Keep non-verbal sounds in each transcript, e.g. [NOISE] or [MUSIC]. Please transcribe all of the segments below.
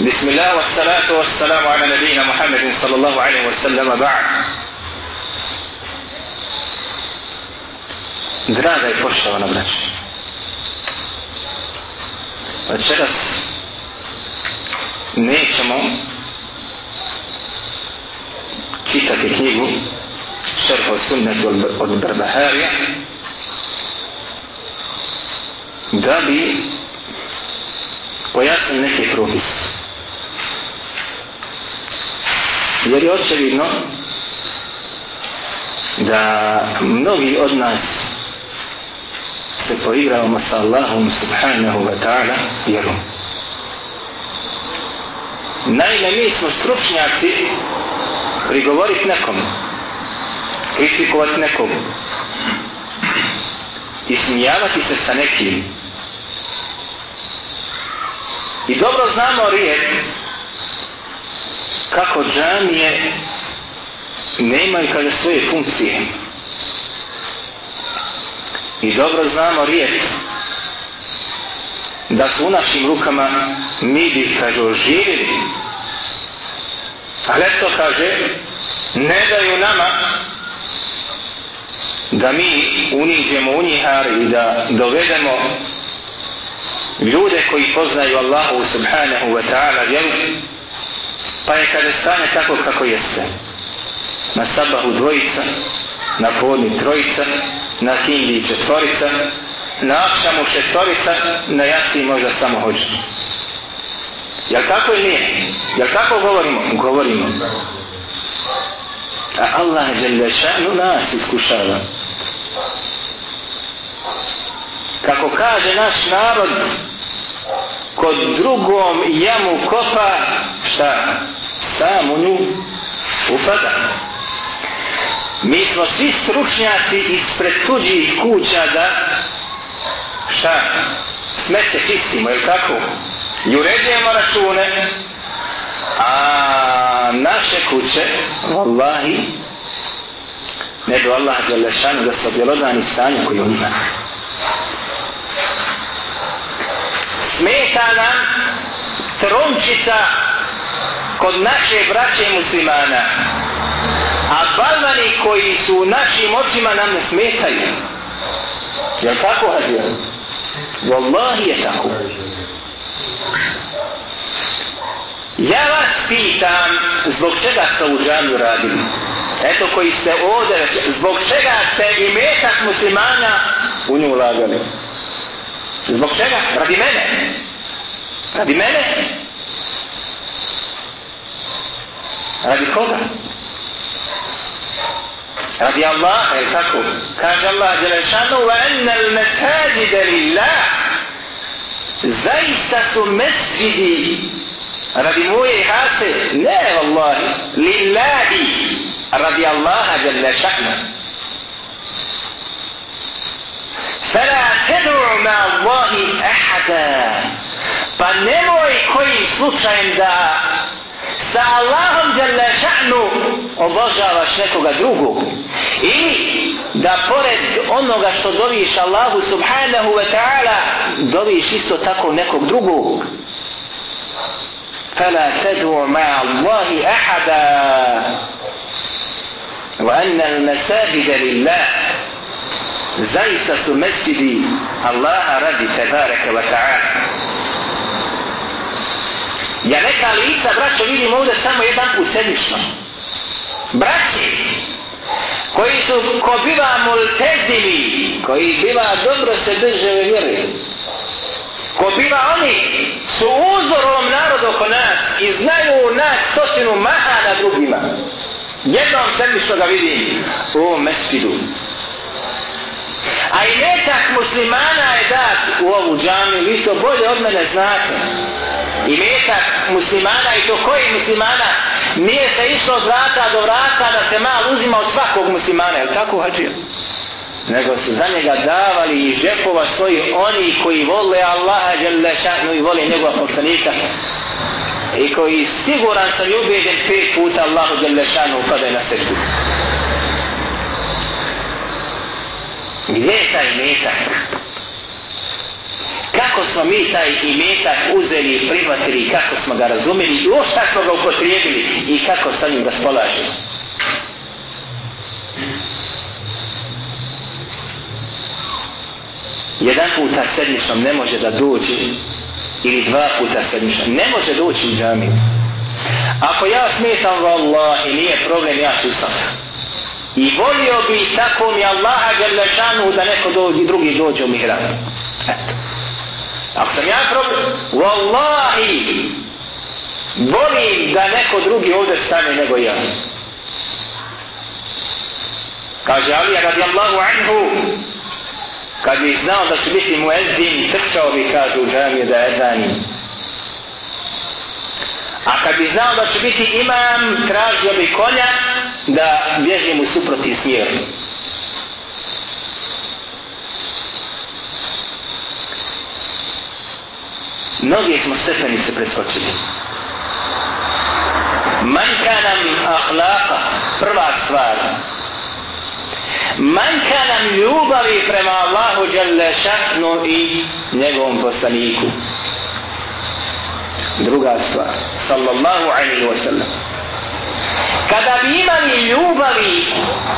بسم الله والصلاة والسلام على نبينا محمد صلى الله عليه وسلم بعد Draga i poštovana braća, večeras nećemo čitati knjigu Šerho sunnet od Barbaharija da bi pojasnili neke propise. Jer je očevidno da mnogi od nas se poigravamo sa Allahom subhanahu wa ta'ala vjerom. Naime, mi smo stručnjaci prigovoriti nekom, kritikovati nekom, i se sa nekim. I dobro znamo riječ kako džamije nemaju kaže svoje funkcije. I dobro znamo riječ da su u našim rukama mi bi kaže oživili. Ali to kaže ne daju nama da mi uniđemo u njihar i da dovedemo ljude koji poznaju Allahu subhanahu wa ta'ala vjeru pa je kada stane tako kako jeste na sabahu dvojica na podni trojica na kindi četvorica na akšamu četvorica na jaci možda samo hođe. Jel tako ili nije? Jel tako govorimo? Govorimo. A Allah je šanu nas iskušava. Kako kaže naš narod kod drugom jamu kopa šta? Sam u nju upada. Mi smo svi stručnjaci ispred tuđih kuća da šta smeće čistimo ili kako i uređujemo račune a naše kuće vallahi ne do Allah Đalešanu da se objelodani stanje koji on ima. Smeta nam tromčica kod naše braće muslimana a balvani koji su u našim očima nam ne smetaju jel tako Hazir? Wallahi je tako ja vas pitam zbog čega ste u džamiju radili eto koji ste ovdje zbog čega ste i metak muslimana u nju ulagali Zbog čega? Radi mene. Radi mene. Radi koga? Radi Allaha, je tako? Kaže Allah, Đelešanu, wa enna al mesajide lillah. Zaista su mesđidi radi moje hase, ne vallahi, lillahi, radi Allaha, Đelešanu. فلا تدعو مع الله أحدا pa nemoj kojim slučajem da sa Allahom djela ša'nu obožavaš nekoga drugog ili da pored onoga što doviš Allahu subhanahu wa ta'ala doviš isto tako nekog drugog فلا تدعو مع الله أحدا وأن المساجد لله zaista su mesjidi Allaha radi tebareke wa ta'ala. Ja neka lica, braćo, vidim ovdje samo jedan put sedmično. Braći, koji su ko biva multezili, koji biva dobro se drže u vjeri, ko biva oni su uzor ovom narodu oko nas i znaju nas stotinu maha na drugima. Jednom sedmično ga vidim u ovom mesfidu. A i netak muslimana je dat u ovu džamiju, vi to bolje od mene znate. I metak muslimana i to koji muslimana nije se išlo od vrata do vrata da se mal uzima od svakog muslimana, je tako hađio? Nego su za njega davali i žepova svoji oni koji vole Allaha Đelešanu i vole njegova poslanika i koji siguran sam i ubeđen pet puta Allahu Đelešanu upade na seždu. Gdje je taj metak? Kako smo mi taj imetak uzeli i prihvatili, kako smo ga razumeli i u šta smo ga upotrijebili i kako sa njim raspolažemo. Jedan puta sedmičnom ne može da dođe ili dva puta sedmično. Ne može doći u džamiju. Ako ja smetam vallahi, nije problem, ja tu sam. I volio bi tako mi Allaha Đerlešanu da neko dođi, drugi dođe u mihrab. Eto. Ako sam ja problem, wallahi, volim da neko drugi ovdje stane nego ja. Kaže Ali radijallahu anhu, kad bi znao da će biti muezzin, trčao bi, kaže u džamiju da je. A kad bi znao da će biti imam, tražio bi konja da bježim u suprotni smjer. Mnoge smo stepenice preskočili. Manjka nam ahlaka, prva stvar. Manjka nam ljubavi prema Allahu Đalešanu i njegovom poslaniku druga stvar sallallahu alaihi wa sallam kada bi imali ljubavi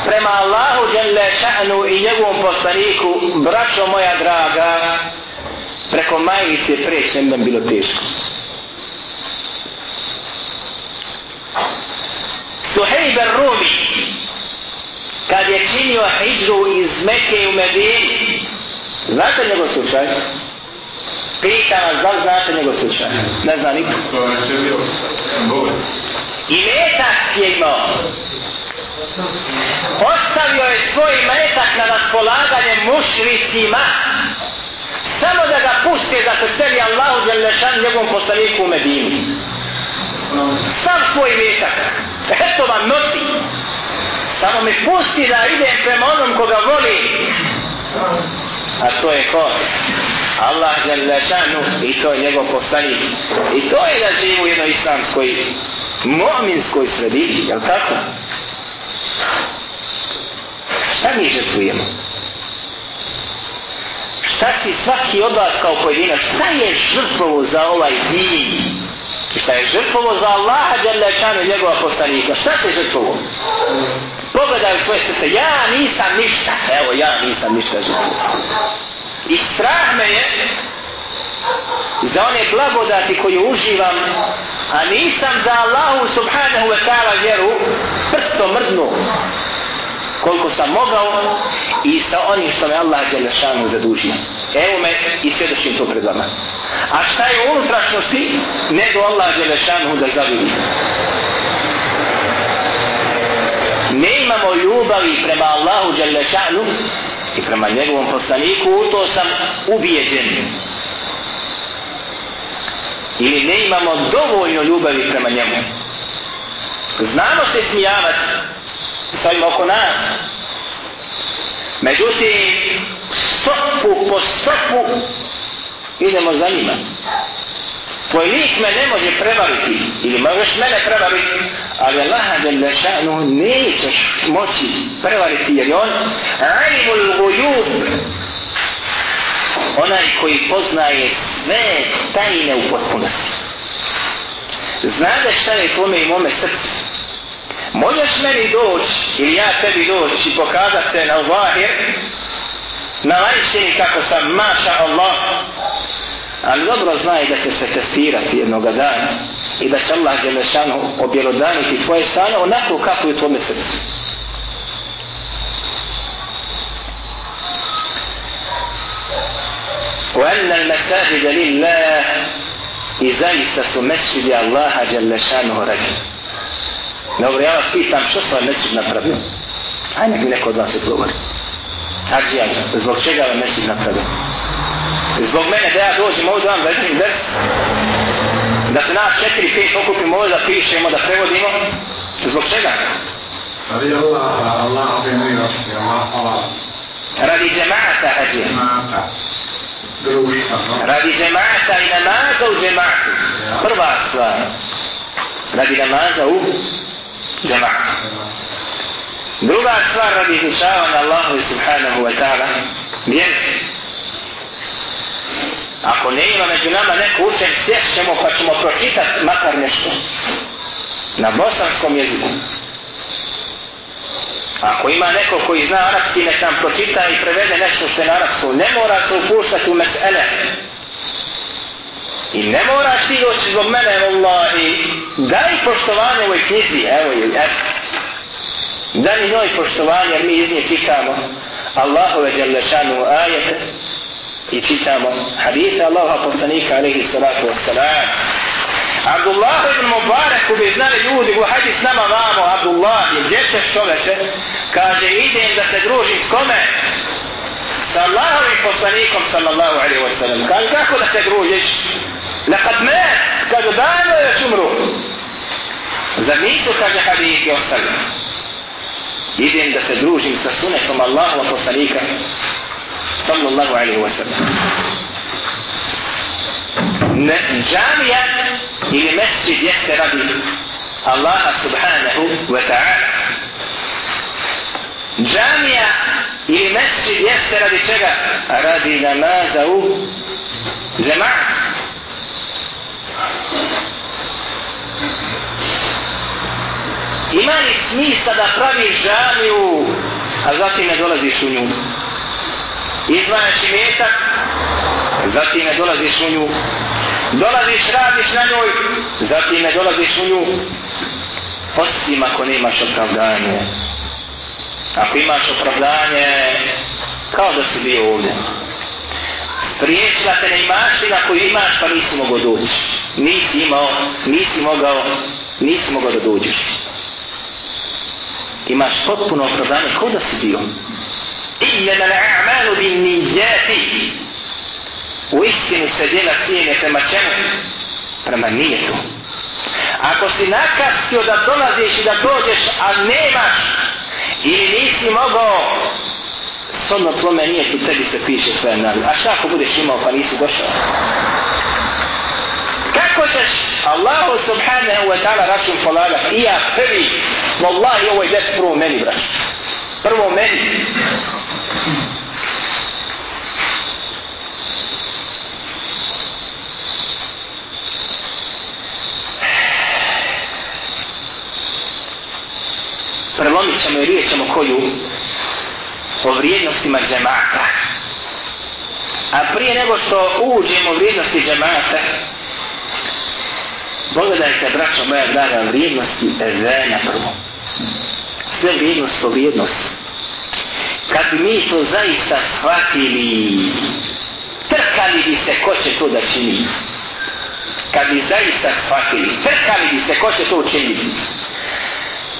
prema Allahu jalla ša'nu i njegovom poslaniku braćo moja draga preko majice preći ne bi bilo teško Suhejb Rumi kad je činio hijđu iz Mekke u Medini znate njegov slučaj? Pita vas da li znate njegov slučaj? Ne zna niko. I metak je imao. Ostavio je svoj metak na raspolaganje mušricima samo da ga da se seli Allahu Đelešan njegovom poslaniku u Medinu. Sam svoj metak. Eto vam nosi. Samo mi pusti da idem prema onom koga voli. A to je ko? Allah jalla i to je njegov poslanik. I to je da živu u jednoj islamskoj mominskoj sredini, je tako? Šta mi žrtvujemo? Šta si svaki od vas kao pojedinac? Šta je žrtvovo za ovaj din? Šta je žrtvovo za Allaha jalla šanu i njegova poslanika? Šta se žrtvovo? Pogledaj svoje srce. Ja nisam ništa. Evo, ja nisam ništa žrtvovo. I strah me je za one blagodati koje uživam, a nisam za Allahu subhanahu wa ta'ala vjeru prstom mrznu koliko sam mogao i sa onim što me Allah Đelešanu zadužio. Evo me i svjedočim to pred vama. A šta je u unutrašnosti? Nego Allah Đelešanu da zavidi. Ne imamo ljubavi prema Allahu Đelešanu i prema njegovom poslaniku, u to sam ubijeđen. Ili ne imamo dovoljno ljubavi prema njemu. Znamo se smijavati sa ovim oko nas. Međutim, stopu po stopu idemo za njima. Tvoj lik me ne može prevariti ili možeš mene prevariti ali Allah jalla šanu nećeš moći prevariti jer on alimul gujub onaj koji poznaje sve tajne u potpunosti. Znade šta je tvome i mome srcu? možeš meni doći ili ja tebi doći i pokazati se na uvahir na lajšini kako sam maša Allah ali dobro znaj da će se testirati jednog dana i da će Allah Đelešanu objelodaniti tvoje stane onako kako je u tvome srcu. وأن المساجد لله i zaista su mesjidi Allaha Đelešanu radi. Dobro, ja vas pitam što sam mesjid napravio? Ajde mi neko od vas odgovori. Ađija, zbog čega vam mesjid napravio? zbog mene da ja dođem ovdje vam većim ders da se nas četiri, pet okupimo ovdje da pišemo, da prevodimo zbog čega? Radi Allah, Allah ove milosti, Allah, Allah. Radi džemata, hađe. Mata. Društva. Radi džemata i namaza u džematu. Prva stvar. Radi namaza u džemaat. Druga stvar radi izučavanja Allahu subhanahu wa ta'ala. vjeri. Ako ne ima među nama neko učen, sjest ćemo pa ćemo pročitati makar nešto. Na bosanskom jeziku. Ako ima neko koji zna arapski, nek nam pročita i prevede nešto što je na arapsku. Ne mora se upuštati u mesele. I ne moraš ti doći zbog mene, Wallahi, daj poštovanje ovoj knjizi, evo je, evo. Daj njoj poštovanje, jer mi iz nje čitamo Allahove Đalešanu ajete i čitamo hadite Allaha poslanika, alaihi salatu wassalam. Abdullah ibn Mubarak bi znali ljudi, go hajdi s nama vamo, Abdullah, gdje ćeš čoveče? Kaže, idem da se družim s kome? Sa Allahovim poslanikom, sallallahu alaihi wa sallam. Kaže, kako da se družiš? Lekad me, kaže, dajmo još umru. Zar nisu, kaže, hadithi ostali? Idem da se družim sa sunetom Allahova poslanika, sallallahu alaihi wa sallam. Ne, džamija ili mesjid jeste radi Allaha subhanahu wa ta'ala. Džamija ili mesčid jeste radi čega? Radi namaza u džemaat. Ima li smisla da praviš džamiju, a zatim ne dolaziš u nju? Izvajaš imetak, zatim ne dolaziš u nju dolaziš, radiš na njoj, zatim ne dolaziš u nju, osim ako nemaš opravdanje. Ako imaš opravdanje, kao da si bio ovdje. Spriječila te neimaština koju imaš, pa nisi mogao doći. Nisi imao, nisi mogao, nisi mogao da dođeš. Imaš potpuno opravdanje, kao da si bio. Inna al-a'malu bin nijati u istinu se djela cijene prema čemu? Prema nijetu. Ako si nakastio da dolaziš i da dođeš, a nemaš, ili nisi mogao, sodno tvome nijetu, tebi se piše sve na A šta ako budeš imao pa nisi došao? Kako ćeš Allahu subhanahu wa ta'ala račun polagati? I ja prvi, wallahi ovo je det prvo meni, brać. Prvo meni. Prelomit ćemo i riječ ćemo koju o vrijednostima džemata. A prije nego što uđemo u vrijednosti džemata, pogledajte, braćo moja draga, vrijednosti ezena prvo. Sve vrijednost po vrijednost. Kad bi mi to zaista shvatili, trkali bi se ko će to da čini. Kad bi zaista shvatili, trkali bi se ko će to učiniti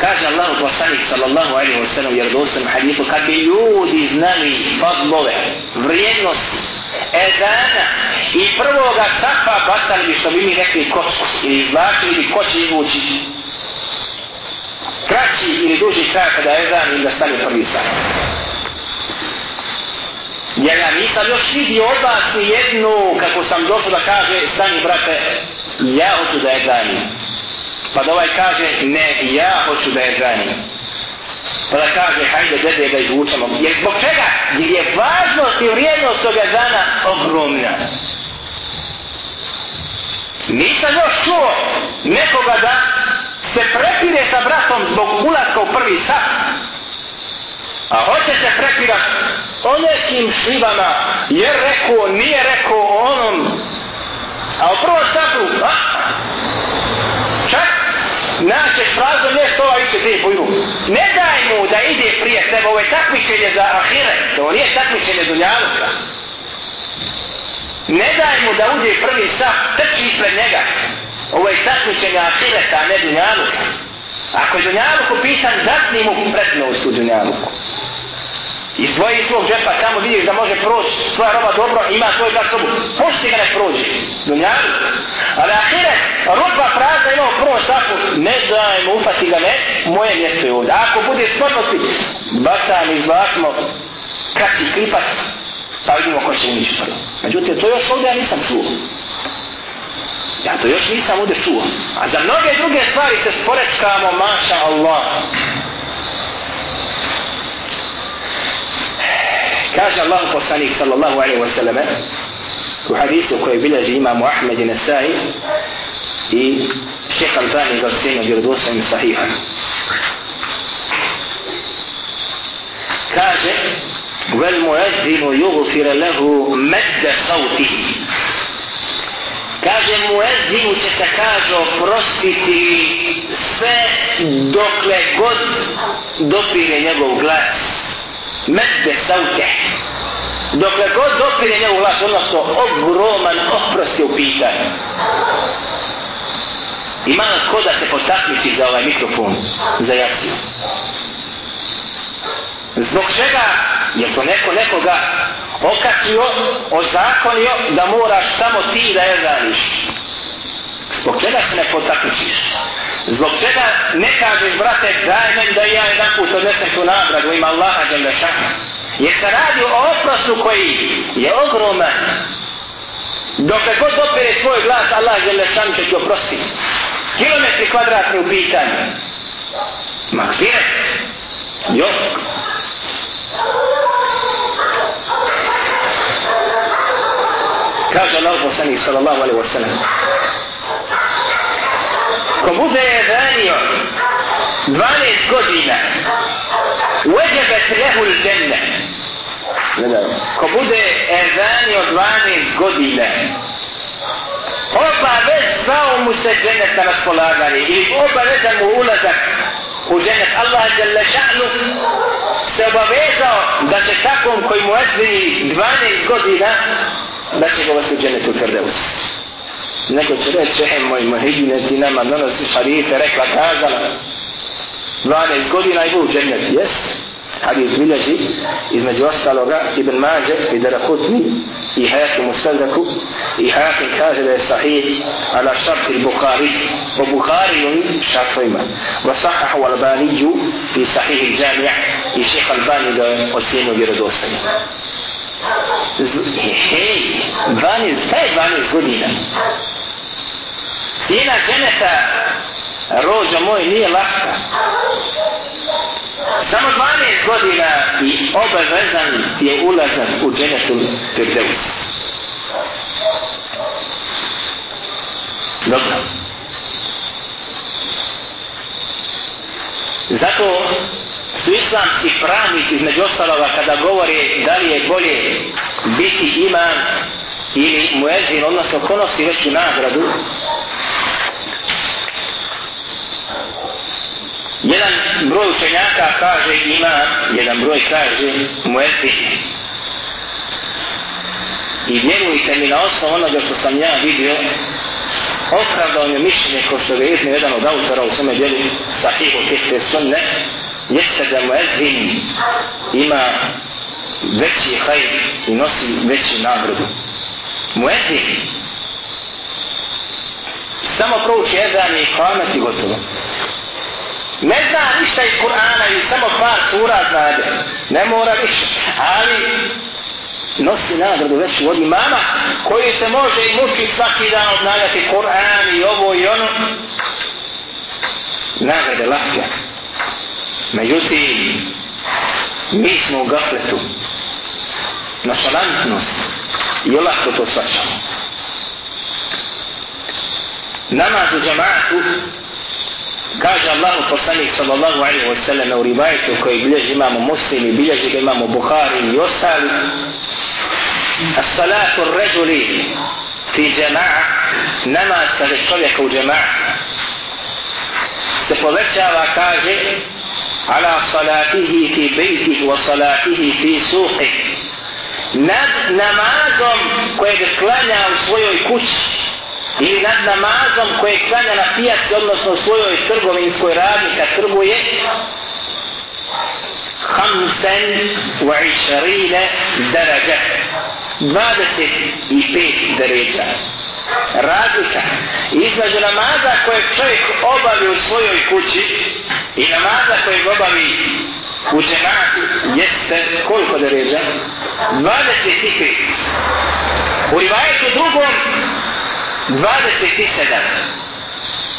kaže Allahu poslanik sallallahu alaihi wa sallam jer dostan hadithu kad bi ljudi znali fadlove vrijednosti edana i prvoga safa bacali bi što bi mi rekli kočku ili izvlačili bi ko će izvući. Kraći ili duži kraj kada edan ili da stane prvi sat jer ja nisam još vidio od vas ni jednu kako sam došao da kaže stani brate ja hoću da je danim Pa da ovaj kaže, ne, ja hoću da je zanim. Pa da kaže, hajde dede da izvučemo. Jer zbog čega? Jer je važnost i vrijednost toga dana ogromna. Nisam još čuo nekoga da se prepire sa bratom zbog ulaska u prvi sat. A hoće se prepirat o nekim šivama, jer rekao, nije rekao onom. A u prvom satu, a, naćeš frazu nešto ova iće te pojdu. Ne daj mu da ide prije tebe, ovo je takmičenje za ahire, to nije takmičenje dunjaluka. Ne daj mu da uđe prvi sap, trči ispred njega. Ovo je takmičenje ahireta, a ne dunjaluka. Ako je dunjaluk upisan, zatni mu prednost u dunjaluku. Izdvoji iz svog džepa, tamo vidiš da može proći, tvoja roba dobro, ima tvoj za sobu. Pušti ga ne prođi. Dunjavi. Ali ahiret, roba prazna ima u prvom šapu, ne daj mu, ufati ga ne, moje mjesto je ovdje. Ako bude smrtnosti, bacam, izvlasimo, kraći klipac, pa vidimo ko će unići prvo. Međutim, to još ovdje ja nisam čuo. Ja to još nisam ovdje čuo. A za mnoge druge stvari se sporečkamo, maša Allah. Kaže Allah poslanik sallallahu alaihi wa sallam u hadisu koji bilježi imamu Ahmed i Nesai i šeha Albani ga ocjenio vjerodostojnim sahihan. Kaže, vel muezzinu yugfir lahu madda sautihi kaže muezzinu će se kaže oprostiti sve dokle god dopire njegov glas medde saute dokle god dopire njegov glas odnosno ogroman oprost je u pitanju. Ima ko da se potakmici za ovaj mikrofon za jaciju? Zbog čega? Je to neko nekoga okačio, ozakonio da moraš samo ti da je zaniš. Zbog čega se ne potaknućiš? Zbog čega ne kažeš, brate, daj meni da ja jedan put odnesem tu nagradu ima Allaha Đelešana. Jer se radi o oprostu koji je ogroman. Dok je god opere svoj glas, Allah Đelešan će ti oprostiti. Kilometri kvadratni u pitanju. Magziret. Jok. kaže Allah poslanih sallallahu alaihi wa sallam ko bude evanio 12 godina uveđebet lehu il dženne ko bude evanio 12 godina oba vez zvao mu se džennet na raspolaganje ili oba vezan mu ulazak u džennet. Allah jalla ša'nu se obavezao da će takom koji mu etvini 12 godina da će ga vas u dženetu Firdeus. Neko će reći, čehe moj mohidine, ti nama donosi hadite, rekla, kazala, 12 godina i bu u dženet, jest? Hadis bilježi, između ostaloga, Ibn Mađe i Darakutni, i Hayakim u Sadraku, i Hayakim kaže da je sahih, ala šarti Bukhari, po Bukhari i šartovima. Wa sahahu Albaniju i sahih il džamija, i šeha Albani ga ocjenio vjerodostojno hej, 12, kaj 12 godina? Cijena dženeta, rođo moj, nije laka. Samo 12 godina i obavezan je ulazan u dženetu Firdeus. Dobro. Zato su islamski pravnici između ostalova kada govore da li je bolje biti imam ili muezin, odnosno ko nosi veću nagradu jedan broj učenjaka kaže ima, jedan broj kaže muezin i vjerujte mi na osnovu onoga što sam ja vidio opravdao mi mišljenje ko što je jedan od autora u svome djelu sahihu tehte sunne jeste da muezin ima veći hajr i nosi veću nagradu. Muezin samo prouči ezan i kamet i gotovo. Ne zna ništa iz Kur'ana i samo par sura znade. Ne mora više. Ali nosi nagradu veću od imama koji se može i mučiti svaki dan obnavljati Kur'an i ovo i ono. Nagrade lahke. Međutim, mi smo u gafletu. Našalantnost. I lahko to svačamo. Namaz u džamaatu Kaže Allah u sallallahu alaihi wa sallam u ribajtu koji bilježi imamo muslimi, bilježi ga imamo Bukhari i ostali. As-salatu ar-reduli fi džema'a namaz kada čovjeka u džema'a se povećava kaže ala salatihi fi bejtih wa salatihi fi suhih nad namazom kojeg klanja u svojoj kući ili nad namazom koje klanja na pijaci odnosno svojoj trgovinskoj radni kad trguje hamsen wa išarine darađa 25 deređa. Razlika između namaza koje čovjek obavi u svojoj kući i namaza kojeg obavi u džematu jeste koliko da 25. U rivajetu drugom 27.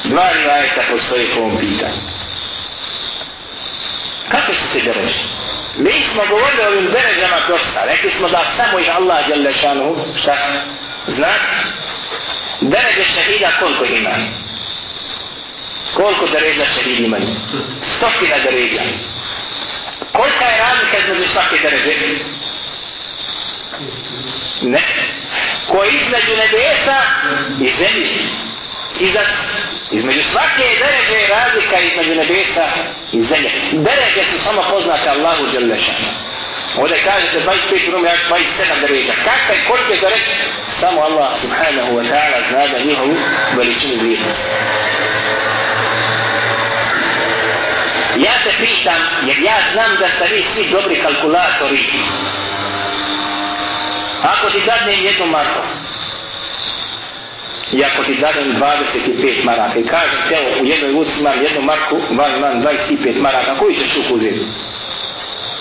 Dva rivajeta postoji po ovom pitanju. Kako su te dereži? Mi smo govorili o ovim derežama dosta. Rekli smo da samo ih Allah, jel lešanu, šta? Zna? Dereže šehida koliko ima? Koliko deređa šehid imaju? Stotina deređa. Kolika je razlika između svake deređe? Ne. Ko je između nebesa i zemlje. Iza, između svake deređe je razlika između nebesa i zemlje. Deređe su samo poznate Allahu Đelešanu. Ovdje kaže se 25 rum, 27 deređa. Kakve je koliko je to reći? Samo Allah subhanahu wa ta'ala zna da njihovu veličinu vrijednosti. Ja te pitam, jer ja znam da ste vi svi dobri kalkulatori. Ako ti dadnem jednu marku, i ako ti dadnem 25 maraka i kažem te u jednoj ulici imam jednu marku, van imam 25 maraka, koji ćeš šuk uzeti?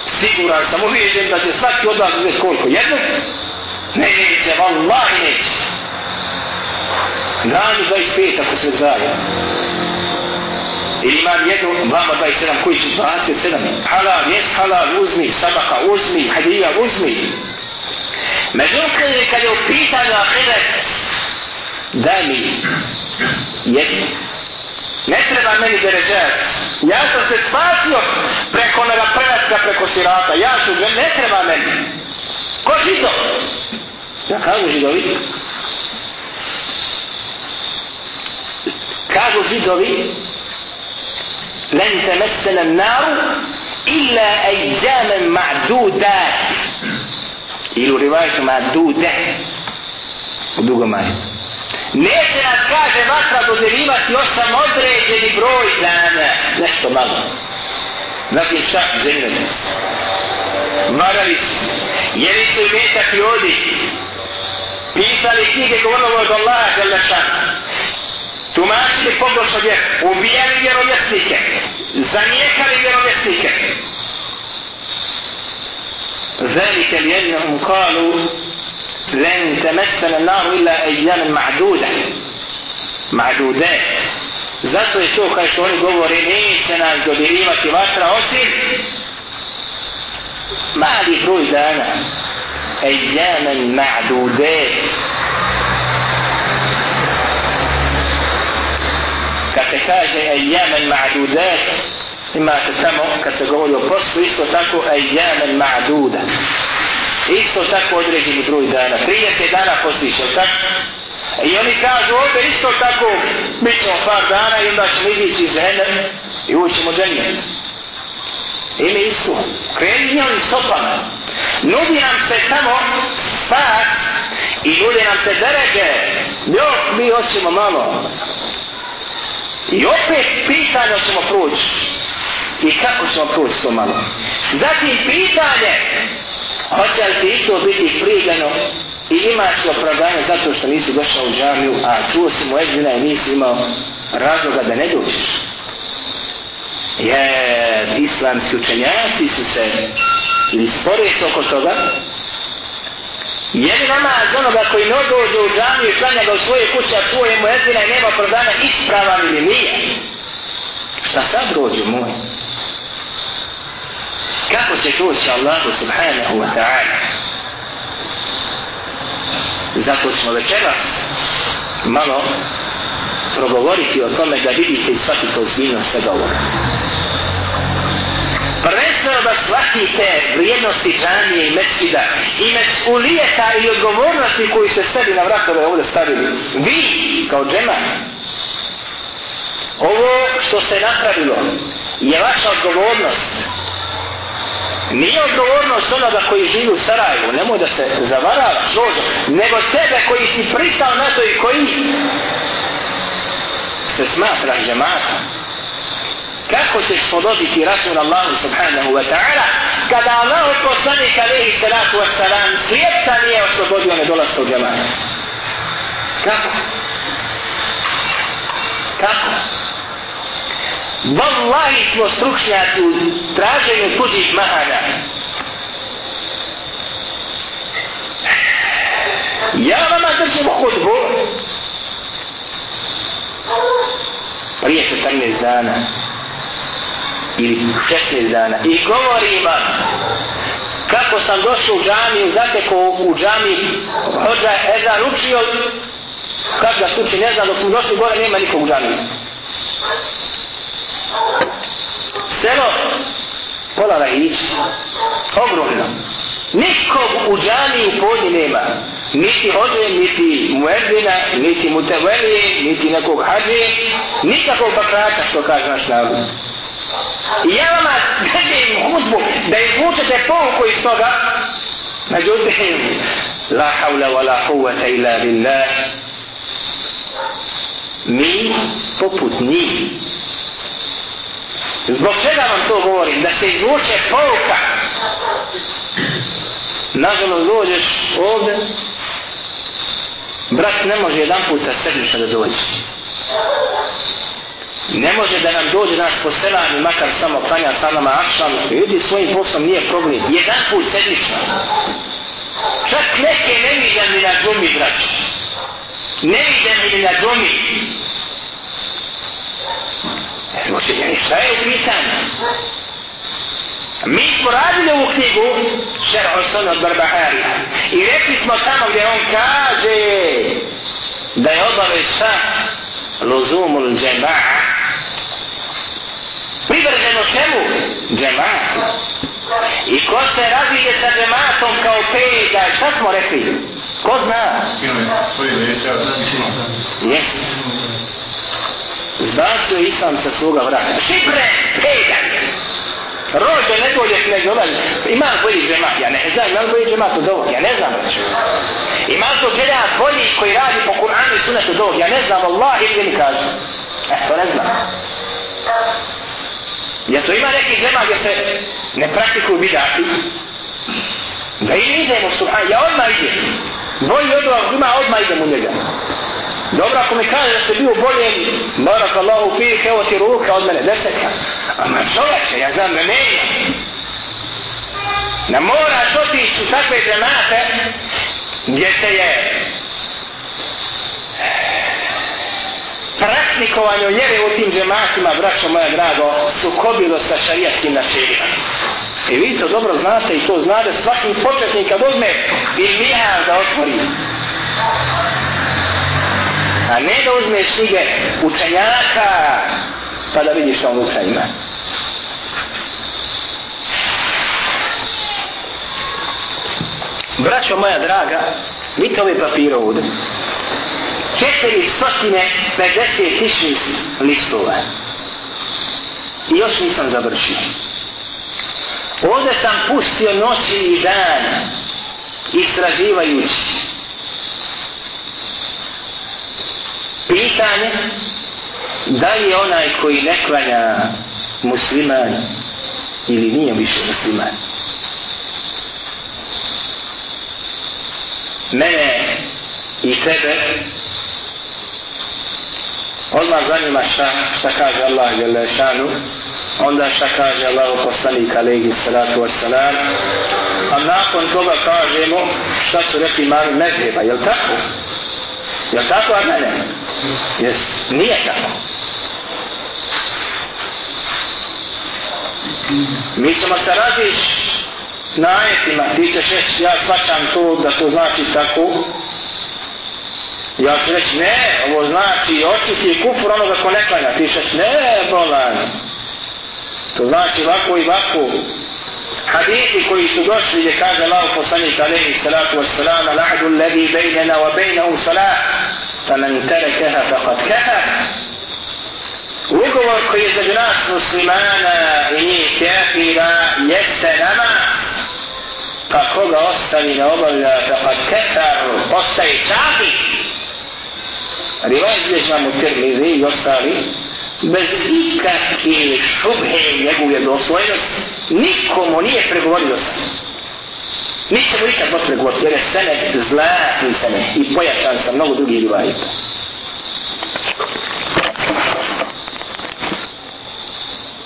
Siguran sam, uvijeđen da će svaki od vas uzeti koliko? Jednu? Ne, neće, vallahi neće. Dani 25 ako se zaje. Ili imam jednu, vama 27, koji će 27? Halal, jes halal, uzmi, sabaka, uzmi, hadija, uzmi. Međutim, kad je u pitanju ahiret, da mi jedno. Ne treba meni deređajac. Ja sam se spasio preko onoga prelaska, preko sirata. Ja ću, ne, treba meni. Ko žito? Ja kažu židovi. Kažu židovi, lente mesele naru, illa ejjamen ma'dudat ili u rivajetu madude u drugom ajetu neće nas kaže vatra dodirivati još sam određeni broj dana. Nešto malo. Zatim čak zemljeni varali su. Jeli su metak i ljudi pisali knjige govorilo od Allaha Đalešan tumačili pogrešno vjeru ubijali vjerovjesnike zanijekali vjerovjesnike. ذلك لأنهم قالوا لن تمثل النار إلا أياما معدودة معدودات zato je to kaj što oni govore neće nas dodirivati vatra osim mali broj dana ejaman ma'dudet kad se kaže ejaman ma'dudet imate tamo kad se govori o poslu isto tako ejaman ma'duda. Isto tako određeni broj dana. 30 dana postiće tako? I oni kažu ovdje isto tako bit ćemo par dana i onda ćemo izići iz žene i ućemo dženje Ili isto. Kreni njom stopama nudi nam se tamo spas i nudi nam se deređe. Jok mi hoćemo malo. I opet pitanje ćemo proći i kako ćemo proći to malo. Zatim pitanje, hoće li ti to biti prigano i imaš li opravdanje zato što nisi došao u džamiju, a čuo si mu Edvina i nisi imao razloga da ne dođeš. Jer islamski učenjaci su se ili sporeći oko toga, Je li namaz onoga koji ne dođe u džamiju i klanja ga u svoje kuće, a čuje mu Edvina i nema opravdanja ispravan ili nije? Šta sad rođu moj? Kako će doći Allahu subhanahu wa ta'ala? Zato ćemo večeras malo progovoriti o tome da vidite i shvatite ozbiljnost svega ovoga. Prvenstveno da shvatite vrijednosti džanije i meskida i mesulijeta i odgovornosti koji se sebi na vratove ovdje stavili. Vi kao džema ovo što se napravilo je vaša odgovornost. Nije odgovornost onoga koji živi u Sarajevu, nemoj da se zavarava, žođo, nego tebe koji si pristao na to i koji se smatra žematom. Kako ćeš podobiti račun Allahu subhanahu wa ta'ala kada Allah od poslanika alaihi salatu wa salam slijepca nije oslobodio ne dolazka u džemata? Kako? Kako? Wallahi smo stručnjaci u traženju tuđih mahana. Ja vama držim hudbu prije 14 dana ili 16 dana i govorim vam kako sam došao u džamiju, zateko u džamiji, hođa Ezan učio, kad ga sluči, ne znam, dok smo došli gore, nema nikog u džamiji. Selo, pola rahića, ogromno. Nikog u džamiji u podnji nema. Niti hođe, niti muedina, niti mutevelije, niti nekog hađe, nikakvog bakrata, što kaže naš narod. I ja vama držim hudbu da izvučete pouku iz toga. Međutim, la hawla wa la huvata illa billah. Mi poput njih. Zbog čega vam to govorim? Da se izvuče pouka. Nažalost dođeš ovde, brat ne može jedan puta sedmiša da dođe ne može da nam dođe nas po selanju, makar samo klanja sa nama akšan, idi svojim poslom, nije problem. Jedan put sedmično. Čak neke ne viđam ni na džumi, braću. Ne viđam ni na džumi. Znači, šta je u pitanju? Mi smo radili ovu knjigu Šer'u Sun od Barbaharija i rekli smo tamo gdje on kaže da je obavez sa luzumul džema'a privrženo čemu? Džematu. I ko se razvije sa džematom kao pejda, šta smo rekli? Ko zna? Jesu. Zbacio Islam sa svoga vrata. Šibre, pejda. Rođe ne dođe s ovaj. Ima bolji džemat? Ja ne znam, ima bolji džemat od ovog? Ja ne znam. Ima li to džemat bolji koji radi po Kur'anu i sunetu od ovog? Ja ne znam, Allah ili mi kaže. E, to ne znam. Ja to ima neki džemat gdje se ne praktikuju bidati. Da i idemo subhan, ja odmah idem. Bolji od ovog ima, odmah idem u njega. Dobro, ako mi kaže da se bio bolje, barak Allahu fih, evo ti ruka od mene, deseka. Ama čoveče, ja znam da ne ima. Ne moraš otići u takve džemate gdje se je praktikovanje vjere u tim džematima, braćo moja drago, sukobilo sa šarijatskim načelima. I vi to dobro znate i to znate svaki početnik kad uzme i miha da otvori. A ne da uzme knjige učenjaka pa da vidiš što on unutra ima. Braćo moja draga, vidite ove papire ovdje četiri stotine 50 tišnih listova. I još nisam završio. Ovdje sam pustio noći i dan istraživajući. Pitanje da li je onaj koji ne klanja musliman ili nije više musliman. Mene i tebe odmah zanima šta, šta kaže Allah jel onda šta kaže Allah poslanik alaihi salatu wassalam a nakon toga kažemo šta su rekli mali mezheba, jel tako? Jel tako a ne jes, nije tako mi ćemo se radiš na ajetima ti ćeš reći ja svačam to da to znači tako Ja ću reći, ne, ovo znači očiti kufur onoga ko ne klanja. Ti ćeš, ne, bolan. To znači ovako i ovako. Hadithi koji su došli gdje kaže Allah poslanik alaihi salatu wassalam al-ahdu alladhi bejnena wa bejnahu salah fa man tarakaha faqad kafar. Ugovor koji je za nas muslimana i njih kafira jeste namaz. Pa koga ostavi ne obavlja faqad kafar ostaje čafik rivaj vam u termizi i ostali, bez ikakve šubhe njegove dosvojnosti, nikomu nije pregovorio sa njim. Nićemo ikad moći pregovoriti, jer je sene zlatni sene i pojačan sa mnogo drugih rivajita.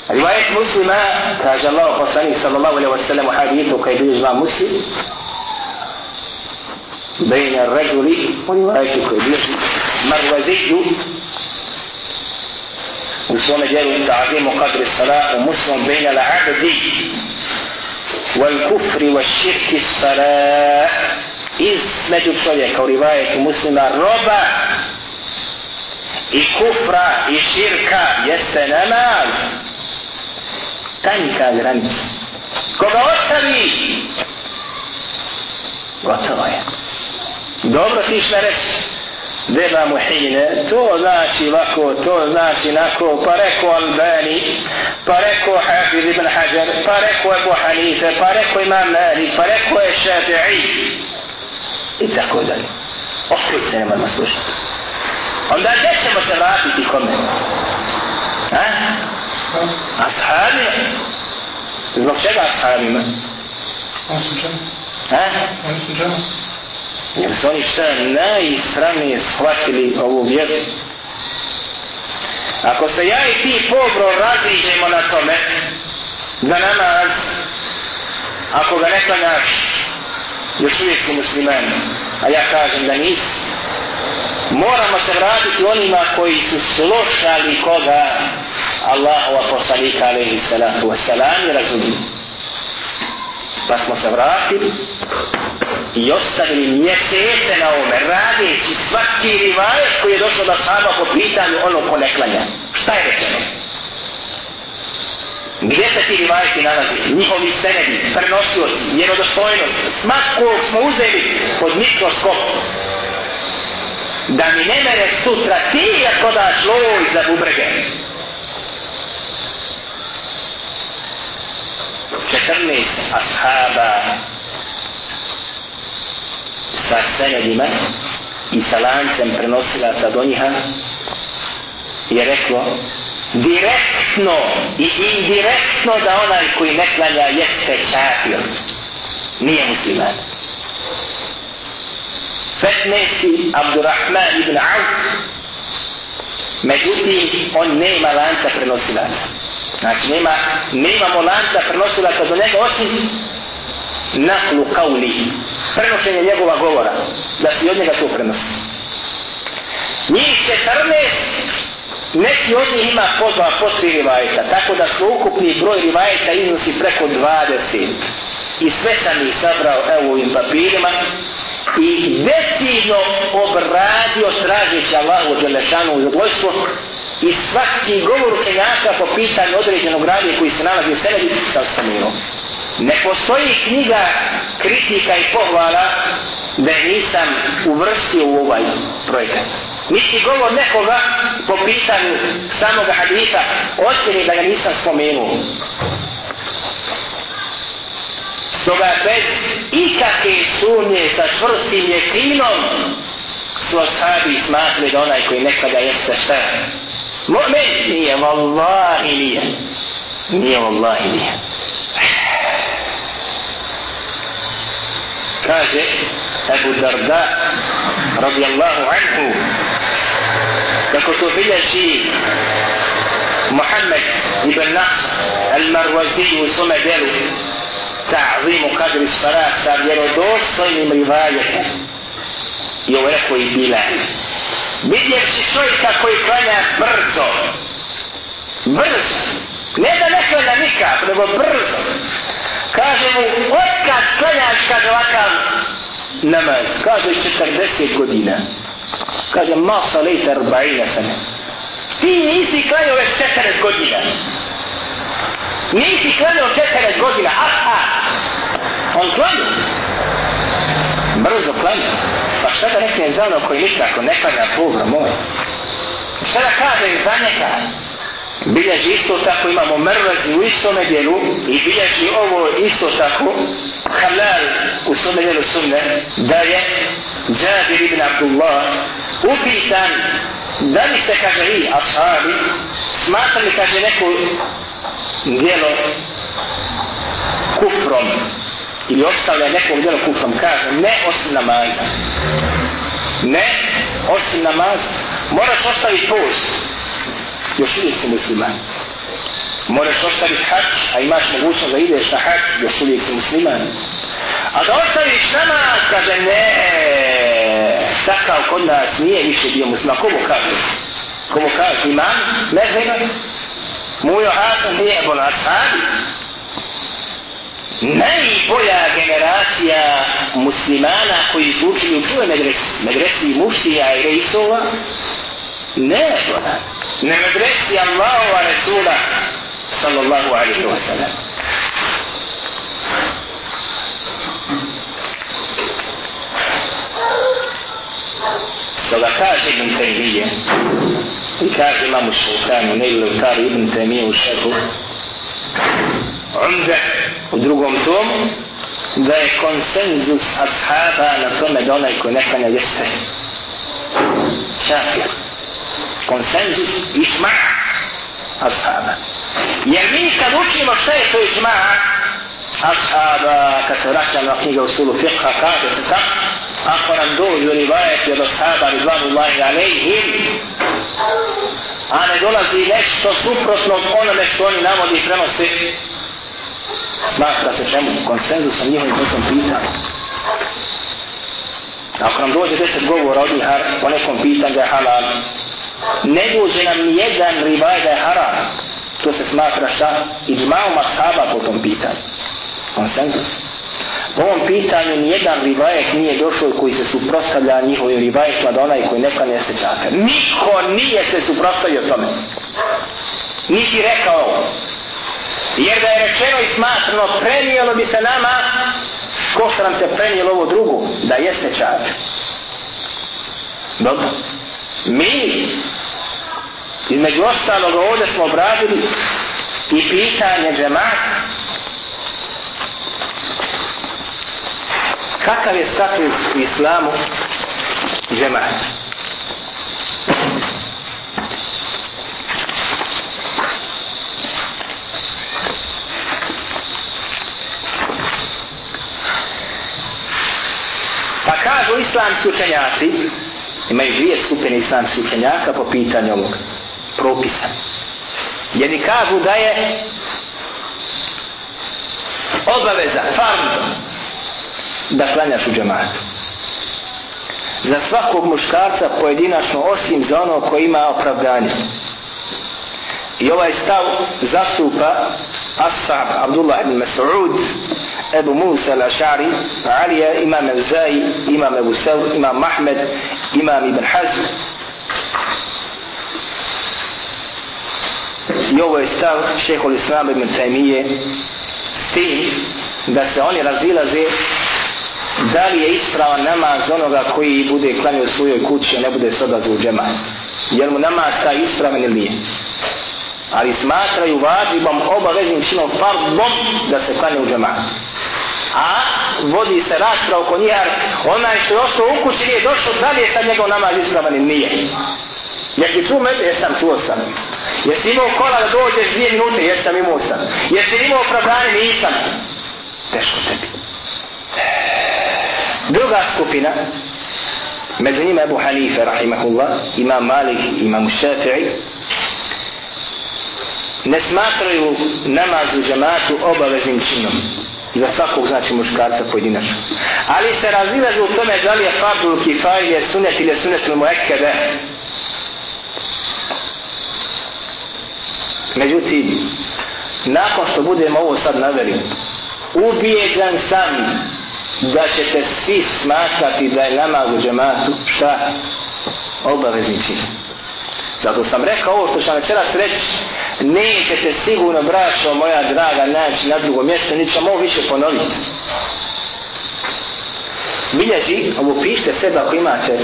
Rivajet muslima, kaže Allah poslanik sallallahu alaihi wa sallam u hadithu kaj bi izva muslim, بين الرجل ورواية كبير مروزي u svome djelu ta'adimu kadri salahu muslim bejna la abdi wal kufri wa širki salah između čovjeka u rivajetu muslima roba i kufra i širka jeste namaz. Tanka granica koga ostavi gotovo je. Dobro ti išle reći. Deba muhine, to znači lako, to znači nako, pa rekao Albani, pa rekao Hafiz ibn Hajar, pa rekao Ebu Hanife, pa rekao Imam Malik, pa rekao je Šafi'i. I tako dalje. Opet se nemojmo slušati. Onda gdje ćemo se vratiti kome? Ha? Ashabima. Zbog čega ashabima? Oni su čemu? Ha? Oni su čemu? Jer su oni šta najisranije shvatili ovu vjeru. Ako se ja i ti pobro raziđemo na tome, da namaz, ako ga ne klanjaš, još uvijek si musliman, a ja kažem da nisi, moramo se vratiti onima koji su slušali koga Allahova poslanika alaihi salatu wasalam i razumiju. Pa smo se vratili i ostavili mjesece na ome, radeći svaki rivajet koji je došao da sahaba po pitanju ono ko ne klanja. Šta je rečeno? Gdje se ti rivajeti nalazi? Njihovi senedi, prenosioci, vjerodostojnost, smakog smo uzeli pod mikroskop. Da mi ne mereš sutra ti ako daš loj za bubrege. 14 ashaba sa senedima i sa lancem prenosila sa do njiha je reklo direktno i indirektno da onaj koji ne klanja jeste čafir nije musliman 15. Abdurrahman ibn Auf međutim on nema lanca prenosilaca znači nema nemamo lanca prenosilaca do njega osim naklu kauli prenošenje njegova govora da se od njega to prenosi. Njih 14 neki od njih ima po dva, po tri rivajeta tako da su ukupni broj rivajeta iznosi preko 20 i sve sam ih sabrao evo ovim papirima. I decidno obradio tražeći Allahu Đelešanu i odvojstvo i svaki govor učenjaka po pitanju određenog radija koji se nalazi u sebi sam spomenuo ne postoji knjiga kritika i pohvala da nisam uvrstio u ovaj projekat. Niti govor nekoga po pitanju samog hadita ocjeni da ga nisam spomenuo. Stoga bez ikakve sumnje sa čvrstim jekinom su ashabi smatili da onaj koji nekada jeste šta? Mu'min nije, vallahi nije. Nije, vallahi nije. Kaže Abu Darda radijallahu anhu. Kako to bilježi Muhammed ibn Nasr al-Marwazi u svome delu ta'zimu kadri salat sa vjerodostojnim rivajetom. I ovo rekao i bila vidjevši čovjeka koji klanja brzo. Brzo. Ne da ne klanja nikak nego brzo kaže mu, otkad klanjaš, kaže ovakav namaz, kaže 40 godina. Kaže, ma salita arba'ina sana. Ti nisi klanjao već 40 godina. Nisi klanjao 40 godina, aha. On klanjao. Brzo klanjao. Pa šta da rekne za ono koji nikako ne klanja Boga moj? Šta da kaže za njega? Bilježi isto tako imamo mrvazi u istome dijelu i bilježi ovo isto tako halal u svome dijelu sunne da je Jabir ibn Abdullah upitan da li ste kaže vi ashabi smatrali kaže neko dijelo kufrom ili obstavlja nekog dijelo kufrom? Kaže ne osim namaza. Ne osim namaza. Moraš ostaviti post još uvijek si musliman. Moraš ostaviti hač, a imaš mogućnost da ideš na hač, još uvijek si musliman. A da ostaviš namaz, kaže ne, takav kod nas nije više bio musliman. Komu kaže? Komu kaže? Imam? Ne znam. Mujo Hasan nije bon ashabi. najbolja generacija muslimana koji su učili u čuje medresi, medresi muštija i rejsova, ne, ne medresi Allahova Resula, sallallahu alaihi wa sallam. Sada kaže Ibn Taymiye, i kaže imamu Šulkanu, ne ili kaže Ibn Taymiye u šehu, Umde u drugom tomu, da je konsenzus ashaba na tome da onaj ko nekanja jeste šafir. Konsenzus ičma ashaba. Jer mi kad učimo šta je to ičma ashaba, kad se vraćamo na knjige u sulu fiqha, kaže se tako, ako nam dođu rivajeti od ashaba ridvanullahi alaihim, a ne dolazi nešto suprotno onome što oni navodi i prenosi, smatra se čemu konsenzusom njihovim potom pitanju. Ako nam dođe deset govora od njih o nekom pitanju da je halal, ne dođe nam nijedan rivaj da je haram, to se smatra šta? I džmao masaba po tom pitanju. Konsenzus. Po ovom pitanju nijedan rivajet nije došao koji se suprostavlja njihovim rivajetima pa da onaj koji neka ne se čaka. Niko nije se suprostavio tome. Niti rekao Jer da je rečeno i smatrano, prenijelo bi se nama, ko što nam se prenijelo ovo drugo, da jeste čar. Dobro. Mi, između ostalog, ovdje smo obradili i pitanje džemata. kakav je status u islamu džemata? Pa kažu islamski učenjaci, imaju dvije skupine islamskih učenjaka po pitanju ovog propisa. Jedni kažu da je obaveza, farm, da klanjaš u džematu. Za svakog muškarca pojedinačno, osim za ono koji ima opravdanje. I ovaj stav zastupa Ashab Abdullah ibn Mas'ud Ebu Musa al-Ašari, Alija, Imam Evzai, Imam Ebu Sev, Imam Mahmed, Imam Ibn Hazm. I ovo je stav šehol Islama ibn Taymije s tim da se oni razilaze da li je ispravan namaz onoga koji bude klanio u svojoj kući a ne bude sada u džema. Jer mu namaz taj ispravan ili nije ali smatraju vađibom obaveznim činom fardom da se klanja u džematu. A vodi se rasprav oko njih, onaj što je ostao u kući je došao, da li je sad njegov namaz ispravan ili nije. Jer ti čuo mene, jesam, čuo sam. Jesi imao kola da dođeš dvije minute, jesam imao sam. Jesi imao opravdanje, nisam. Teško tebi. Druga skupina, među njima Ebu Hanife, rahimahullah, imam Malik, imam Šafi'i, ne smatraju namaz u džamatu obaveznim činom za svakog znači muškarca pojedinačno. Ali se razilažu u tome da li je fardul kifaj je sunet ili je sunet ili muekede. Međutim, nakon što budemo ovo sad naveli, ubijeđan sam da ćete svi smatrati da je namaz u džematu šta? Obavezni čin. Zato sam rekao ovo što sam večeras reći, nećete sigurno, braćo moja draga, naći na drugo mjesto, niti ćemo ovo više ponoviti. Bilježi, ovo pišite sebe ako imate,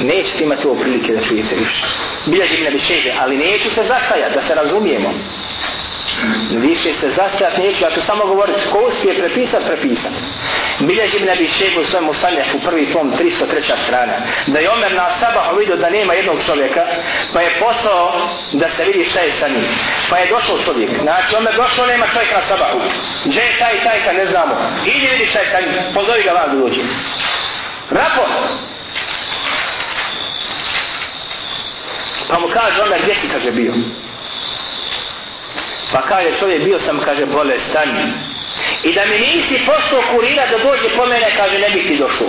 nećete imati ovo prilike da čujete više. Bilježi ne bi šeđe, ali neću se zastajati, da se razumijemo. Više se zastajati neću, ja ću samo govoriti, ko uspije prepisati, prepisati. Bilježi mi nebi šebu u svojemu sanjahu prvi tom 303. strana. Da je Omer na sabahu vidio da nema jednog čovjeka, pa je poslao da se vidi šta je sa njim. Pa je došao čovjek. Znači Omer došao, nema čovjeka na sabahu. Gdje je taj, taj, taj, ne znamo. Idi vidi šta je sa njim. Pozovi ga van dođe. Rapor. Pa mu kaže Omer, gdje si, kaže, bio? Pa kaže čovjek, bio sam, kaže, bolestan. I da mi nisi poslao kurira da dođe po mene, kaže, ne bi ti došao.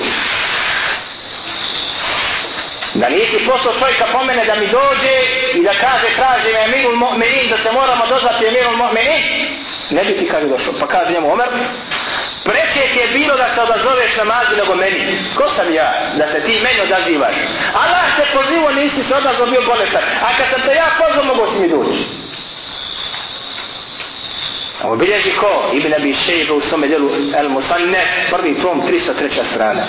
Da nisi poslao čovjeka po mene da mi dođe i da kaže, traži me Emirul Mu'minin, da se moramo dozvati Emirul Mu'minin, ne bi ti kaže došao. Pa kaže njemu Omer, preće ti je bilo da se odazoveš namazu nego meni. Ko sam ja da se ti meni odazivaš? Allah te pozivo nisi se odazvao bio bolestan. A kad sam te ja pozvao mogo si mi doći. Ovo bilježi ko? Ibn Abi Shejba u svome djelu El Musanne, prvi tom, 303. strana.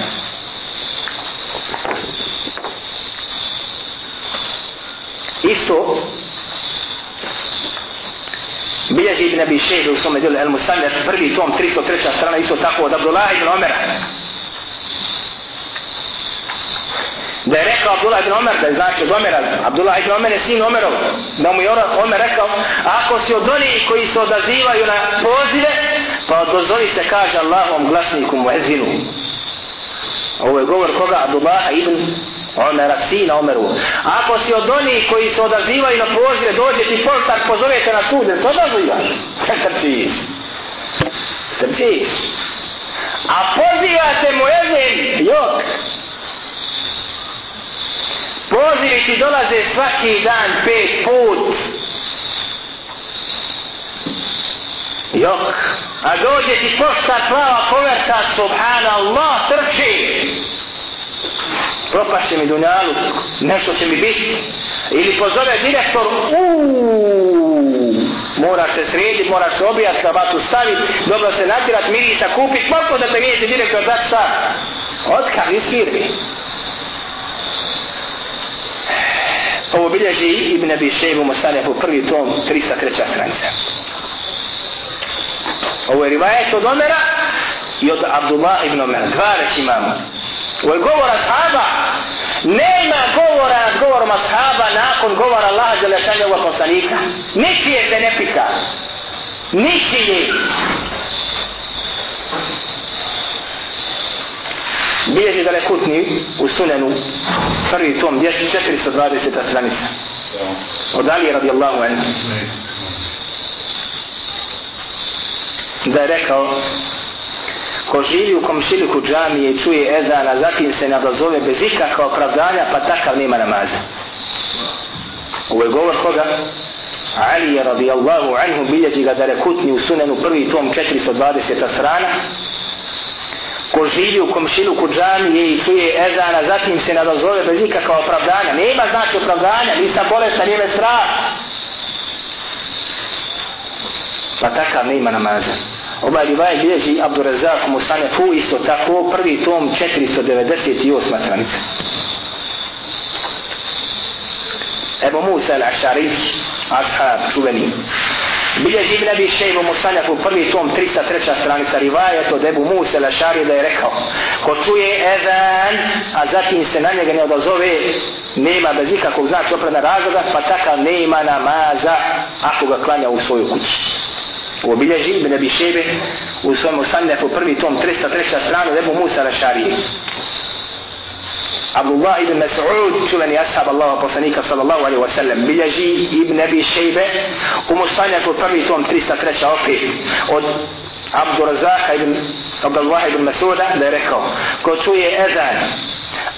Isto, bilježi Ibn Abi Shejba u svome djelu El Musanne, prvi tom, 303. strana, isto tako od Abdullah ibn Omera da je rekao Abdullah ibn Omer, da je znači od Omera, Abdullah ibn Omer je sin Omerov, da mu je Omer rekao, ako si od onih koji se odazivaju na pozive, pa odozovi se, kaže Allahom glasniku mu ezinu. Ovo je govor koga? Abdullah ibn Omera, sina Omeru. Ako si od onih koji se odazivaju na pozive, dođe ti portar, pozovete na sud, se odazivaš? [LAUGHS] Trčiš. Trčiš. A pozivate mu ezin, jok, Pozivi ti dolaze svaki dan pet put. Jok. A dođe ti pošta plava poverta, subhanallah, trči. Propašće mi dunjalu, nešto će mi biti. Ili pozove direktor, uuu, moraš se srediti, moraš se obijati, kabatu staviti, dobro se natirat, mirisa kupiti, mogu da te vidite direktor, da šta? Otkad iz firme? Ovo bilježi Ibn Abi Šejbu Mosanehu prvi tom 303. stranica. Ovo je rivajet od Omera i od Abdullah ibn Omer. Dva reći imamo. Ovo je govor ashaba. Nema govora nad govorom ashaba nakon govora Allaha Đelešanja ovog poslanika. Ničije se ne pita. Ničije. Bilježi da lekutni u sunenu prvi tom 420. stranica od Ali radijallahu anhu da je rekao ko živi u komšiliku džamije i čuje ezana zatim se nadazove bez ikakva opravdanja pa takav nema namaza ovo je govor koga Ali je radijallahu anhu bilježi ga da rekutni u sunenu prvi tom 420. strana ko živi u komšiluku džamije i čuje ezana, zatim se nadozove bez ikakva opravdanja. Nema znači opravdanja, nisam bolestan, nije me strah. Pa takav nema namaza. Ovaj rivaj bilježi Abdurazak Musane Fu isto tako, prvi tom 498. stranica. Ebu Musa al-Ašarić, ashab čuveni bilježi Ibn Abi Šejbu Musanjak u prvi tom 303. stranica rivajet od Ebu Musa Lašari da je rekao ko čuje ezan a zatim se na njega ne odazove nema bez ikakvog znači opravna razloga pa takav nema namaza ako ga klanja u svoju kući. u obilježi Ibn Abi Šejbe u svojom Musanjak u prvi tom 303. stranu debu Ebu Musa Lašari Abdullah ibn Mas'ud, čuveni ashab Allaha poslanika sallallahu alaihi wa sallam, bilježi ibn Abi Shejbe, u Musanjaku prvi tom 303. opet, od Abdurazaka ibn Abdullah ibn Mas'uda, da je rekao, ko čuje ezan,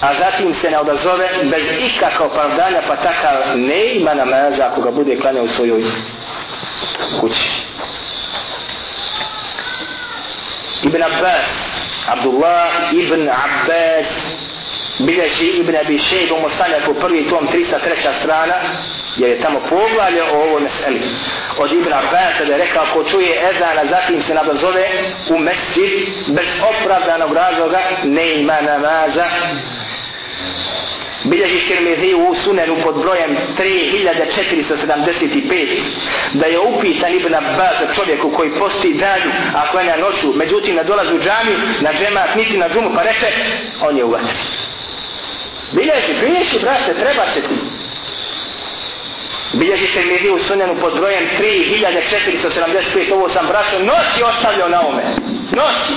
a zatim se ne odazove bez ikakva opravdanja, pa takav ne ima namaza ako ga bude klanjao u svojoj kući. Ibn Abbas, Abdullah ibn Abbas, bilježi Ibn Abi Šejb u Mosanjaku prvi tom 303. strana jer je tamo poglavlje o ovoj meseli od Ibn Abbas da je rekao ko čuje ezana zatim se nadozove u mesir bez opravdanog razloga ne ima namaza bilježi Tirmizi u sunenu pod brojem 3475 da je upitan Ibn Abbas čovjeku koji posti danju a klanja noću međutim ne dolazi u džamiju na džemat niti na džumu pa reče on je u vatri Bilježi, bilježi, brate, treba se ti. Bilježite mi u sunjenu pod brojem 3475, ovo sam braćo noći ostavljao na ome. Noći.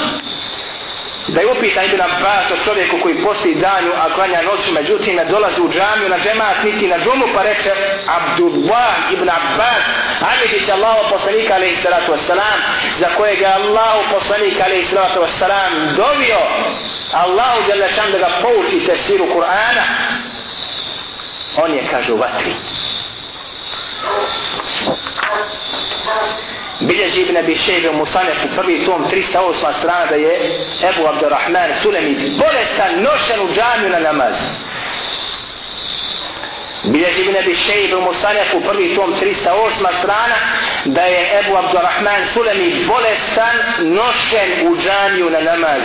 Da je upitan Ibn Abbas o čovjeku koji posti danju, a klanja noću, međutim ne dolazi u džamiju na džemat, niti na džumu, pa reče Abdullah Ibn Abbas, Amidić Allahu poslanika alaihi salatu wasalam, za kojeg je Allahu poslanik alaihi salatu wasalam dovio Allahu žele šan da ga pouči tefsiru Kur'ana, on je, kaže, u vatri bilježi ibn Abi Šejbe u Musanefu prvi tom 308 strana da je Ebu Abdurrahman Sulemi bolestan nošen u džamiju na namaz. Bilježi ibn Abi Šejbe u Musanefu prvi tom 308 strana da je Ebu Abdurrahman Sulemi bolestan nošen u džamiju na namaz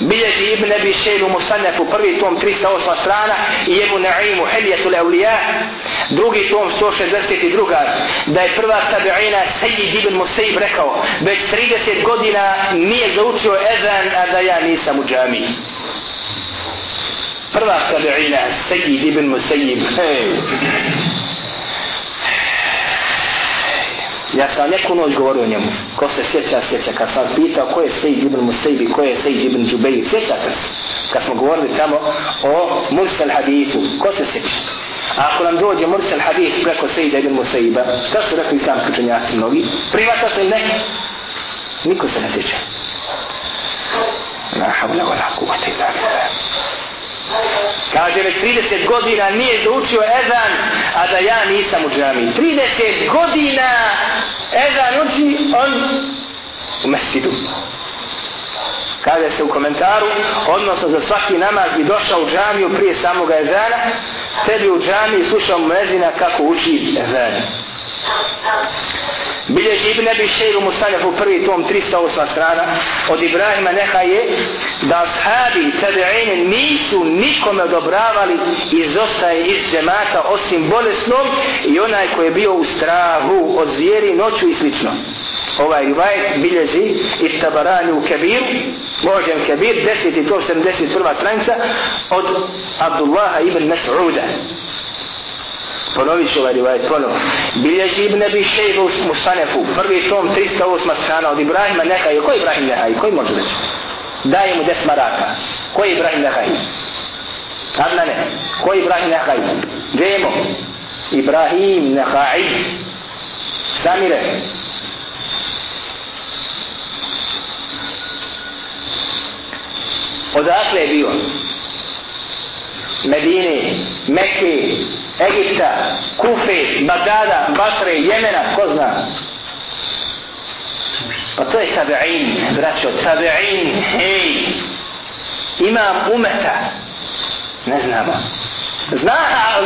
bilježi Ibn Abi Šejbu Musanef u prvi tom 308 strana i Ebu Na'imu Hiljetul Eulija drugi tom 162 da je prva tabi'ina Sejid Ibn Musaib rekao već 30 godina nije zaučio ezan a da ja nisam u džami prva tabi'ina Sejid Ibn Musaib hej. Ja sam neku noć govorio njemu. Ko se sjeća, sjeća. Kad sam pitao ko je Sejid ibn Musejbi, ko je Sejid ibn Džubeji, sjećate se. Kad smo govorili tamo o Mursal hadithu. Ko se sjeća? A ako nam dođe Mursal hadith preko Sejida ibn Musejba, šta su rekli sam pričanjaci mnogi? Privata se ne? Niko se ne sjeća. La havla wa la kuvata ila billah. Kaže, već 30 godina nije doučio ezan, a da ja nisam u džami. 30 godina ezan uči, on u mesidu. Kaže se u komentaru, odnosno za svaki namaz bi došao u džamiju prije samoga ezana, tebi u džamiji slušao mezina kako uči ezan. Bilježi Ibn Abi Šejru Musanjaf u prvi tom 308 strana od Ibrahima neha je da ashabi tabi'ine nisu nikome odobravali izostaje iz džemata osim bolesnom i onaj koji je bio u strahu od zvijeri noću i slično. Ovaj rivajet bilježi i tabarani u Kebiru, Božem Kebir, 10 i to 71. stranica od Abdullaha ibn Mas'uda. Ponovit ću ovaj rivajet ponovno. Bilježi ibn Abi Šejbu u Musanefu, prvi tom 308 strana od Ibrahima Nehaj. Koji Ibrahim Nehaj? Koji može reći? Daje mu des maraka. Koji Ibrahim Nehaj? Adnane. Koji Ibrahim Nehaj? Demo. Ibrahim Nehaj. Samire. Odakle je bio? Medine, Mekke, Egipta, Kufe, Bagdada, Basre, Jemena, ko zna? Pa to je tabi'in, braćo, tabi'in, hej, imam umeta, ne znamo. Zna,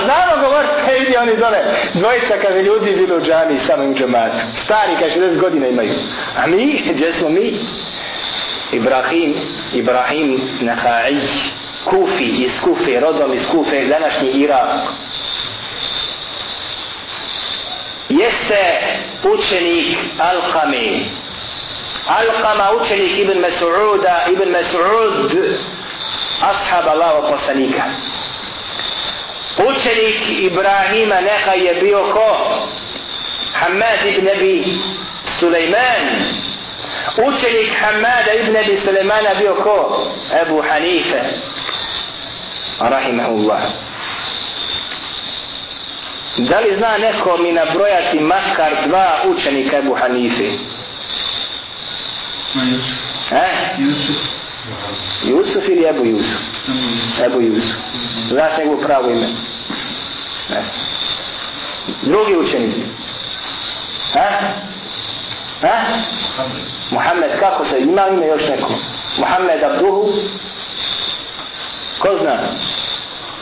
znamo govor, te vidi oni dole, dvojica kaže ljudi bili u džami samo u džamatu. Stari kaže 60 godina imaju. A mi, gdje smo mi? Ibrahim, Ibrahim Naha'i, Kufi iz Kufe, rodom iz Kufe, današnji Irak. Jeste učenik Alkame. Alkama učenik Ibn Mas'uda, Ibn Mas'ud, ashab Allaho poslanika. Učenik Ibrahima neka je bio ko? Hamad ibn Abi Sulejman. Učenik Hamada ibn Abi Sulejmana bio ko? Ebu Hanife rahimahullah. Da li zna neko mi nabrojati makar dva učenika Ebu Hanife? Eh? Jusuf. Ili Ebu Jusuf? Ebu Jusuf. Znaš njegovu pravo ime? Ne. drugi učenik. Ha? Ha? Muhammed kako se ima ime još neko? Muhammed Abduhu Ko zna?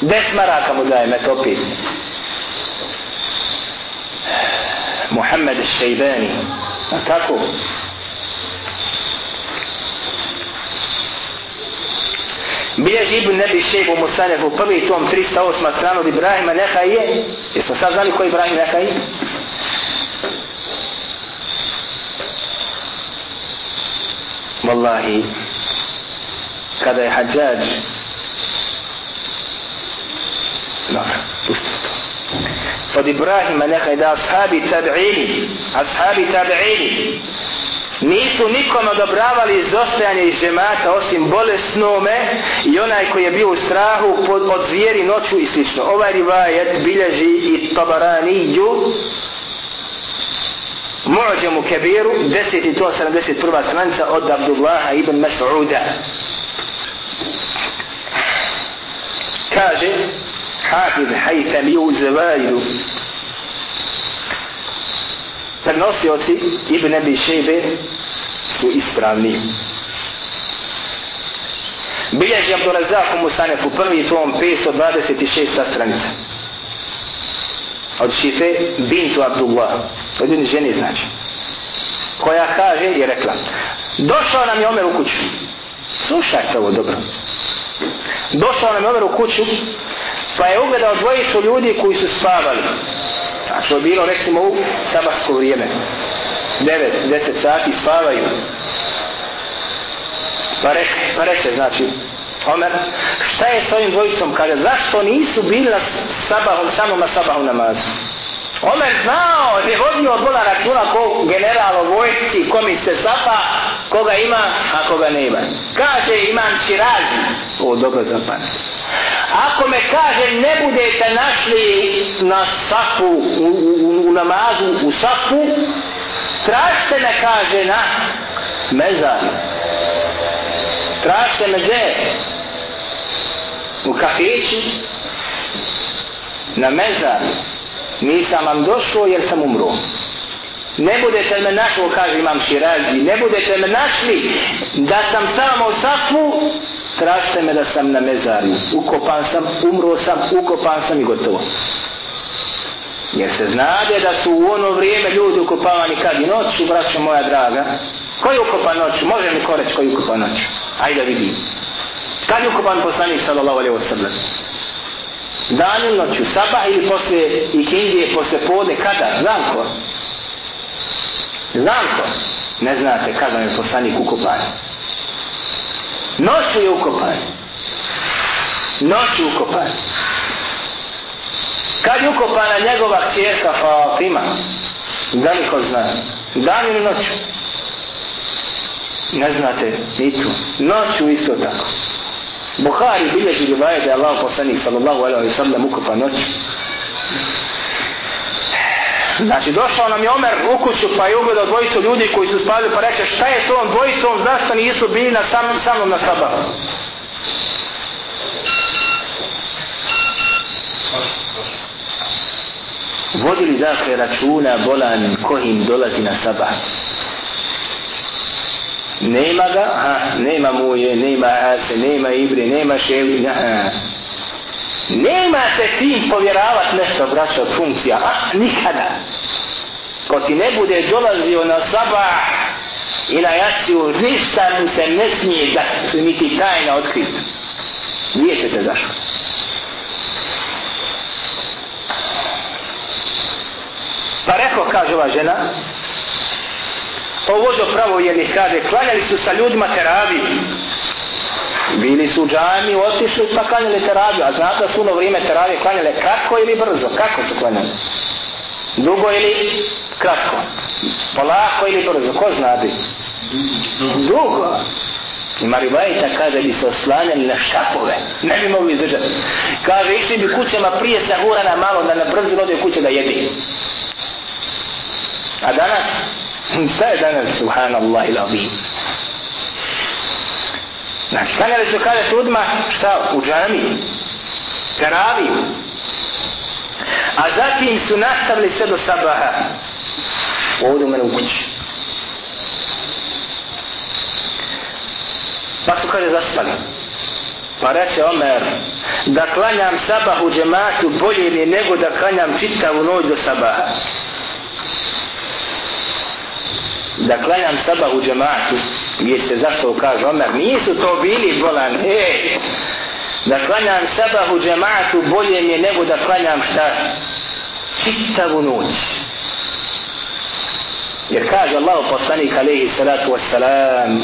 Des maraka mu daje metopi. Muhammed Šejbeni. A tako? Bilježi Ibn Nebi Šejbu Musanefu prvi tom 308 stranu od Ibrahima neka je. Jesmo sad znali ko je Ibrahim neka je? Wallahi, kada je Hadžađ Dobro, pustimo to. Od Ibrahima nekaj da ashabi tabi'ini, ashabi tabi'ini, nisu nikom odobravali izostajanje iz džemata osim bolesnome i onaj koji je bio u strahu pod, od zvijeri noću i slično. Ovaj rivajet bilježi i Tabaraniju Mu'đemu Kebiru 10.171. stranica od Abdullaha ibn Mas'uda. Kaže الحافظ حيثم يوزبايد prenosioci Ibn Abi Shebe su ispravni. Bilježi Abdurazak u Musanefu prvi tom 526. stranica. Od šife Bintu Abdullah. Od jedne žene znači. Koja kaže i rekla. Došao nam je Omer u kuću. Slušajte ovo dobro. Došao nam je Omer u kuću pa je ugledao dvojicu ljudi koji su spavali. A to je bilo recimo u sabarsko vrijeme. 9, 10 sati spavaju. Pa, re, pa reče, znači, Omer, šta je s ovim dvojicom? Kaže, zašto nisu bili na sabahom, samo na sabahu namazu? Omer znao, je vodio bola računa ko general o vojci, ko mi se sapa, koga ima, a koga ne ima. Kaže, imam čirazi. O, dobro zapamtite. Ako me kaže ne budete našli na safu, u, u, u namazu, u safu, tražite me kaže na mezar. Tražite me gdje? U kafiću, na mezar. Nisam vam došao jer sam umro. Ne budete me našli, kaže imam širazi, ne budete me našli da sam samo u safu, tražite me da sam na mezarju. Ukopan sam, umro sam, ukopan sam i gotovo. Jer se znade da su u ono vrijeme ljudi ukopavani kad i noću, braćo moja draga. Ko je ukopan noću? Može mi ko reći ko je ukopan noću? Ajde da vidim. Kad je ukopan poslanik sallallahu alaihi wa sallam? Dan ili noću? Sabah ili poslije ikindije, poslije podne? Kada? Znam ko? Znam ko? Ne znate kada je poslanik ukopan. Noću je ukopan. Noću ukopan. Kad je ukopana njegova čerka Fatima? Da li ko zna? Dan ili noću? Ne znate, ni tu. Noću isto tako. Buhari bilježi rivaje da je Allah poslanik sallallahu alaihi sallam ukopan noću. Znači došao nam je Omer u kuću pa je ugledao dvojicu ljudi koji su spali pa reče šta je s ovom dvojicom zašto nisu bili na sam, samom na sabahu. Vodili dakle računa bolan kojim dolazi na sabah. Nema ga, ha, nema muje, nema ase, nema ibre, nema šeli, ha. Nema se tim povjeravat nešto, braća, od funkcija, a, nikada. Ko ti ne bude dolazio na sabah i na jaciju, ništa mu se ne smije da mi ti tajna otkriti. Nije se te zašlo. Pa rekao, kaže ova žena, ovo do pravo je kaže, klanjali su sa ljudima teravi, Su u džami, otišli pa klanjali teraviju. A znate da su ono vrijeme teravije klanjale kratko ili brzo? Kako su klanjali? Dugo ili kratko? Polako ili brzo? Ko zna bi? Dugo. I Maribajta kada bi se oslanjali na šapove. Ne bi mogli izdržati. Kaže, išli bi kućama prije sahura na malo da na brzo ode kuće da jedi. A danas? Šta je danas? Subhanallah ila. Znači, klanjali su kaže su šta? U džami. Teraviju. A zatim su nastavili sve do sabaha. Ovdje u mene u kući. Pa su kaže, zaspali. Pa reče Omer, da klanjam sabah u džematu bolje mi nego da klanjam čitavu noć do sabaha. Da klanjam sabah u džematu, gdje se zašto kaže Omer, nisu to bili bolan, e, da klanjam sabah u džematu bolje mi nego da klanjam šta? Čitavu noć. Jer kaže Allah poslanik alaihi salatu wassalam,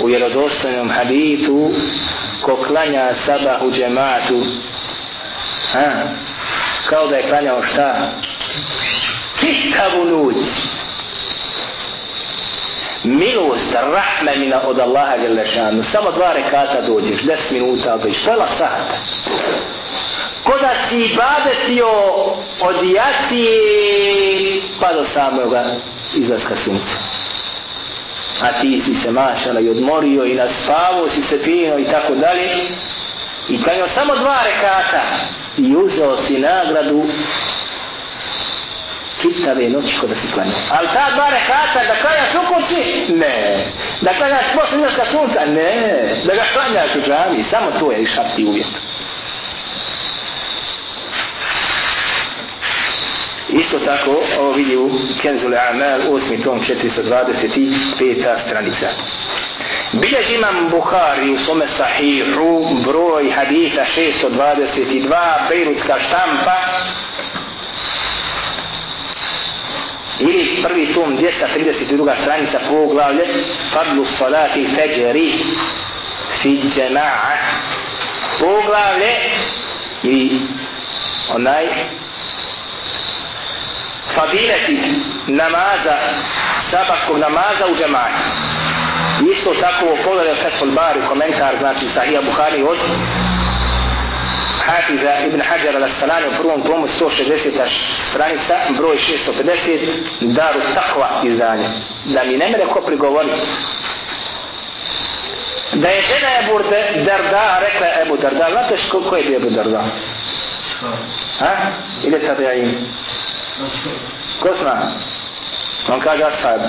u vjerodostojnom hadithu ko klanja sabah u džematu ha, kao da je klanjao šta čitavu noć milost, rahme mina od Allaha Đelešanu samo dva rekata dođeš, des minuta dođeš, pola sata ko da si ibadetio od jacije pa do samoga izlaska sunca. A ti si se mašala i odmorio i naspavao si se fino i tako dalje. I klanio samo dva rekata. I uzeo si nagradu čitave noći ko da se klanja. Ali ta dva rekata da klanjaš u kući? Ne. Da klanjaš posle njoška sunca? Ne. Da ga klanjaš u džami. Samo to je i šarti uvjet. Isto tako, ovo vidi u Kenzule Amal, 8. tom, 425. stranica. Bileži imam Bukhari u svome sahihu, broj haditha 622, Bejrutska štampa, ili prvi tom 232. stranica poglavlje, Fadlu salati feđeri fi džema'a, poglavlje, ili onaj fadileti namaza, sabatskog namaza u džematu. Isto tako u pogledu Fethul Bari komentar, znači Sahija Buhari od Hafiza ibn Hajar al-Assalani u prvom tomu 160. stranica, broj 650, Daru Takva izdanje. Da mi ne mere ko prigovori. Da je žena Ebu Darda, rekla Ebu Darda, znate ko, ko je bio Ebu Darda? Ha? Ili im? Ko zna? On kaže ashab.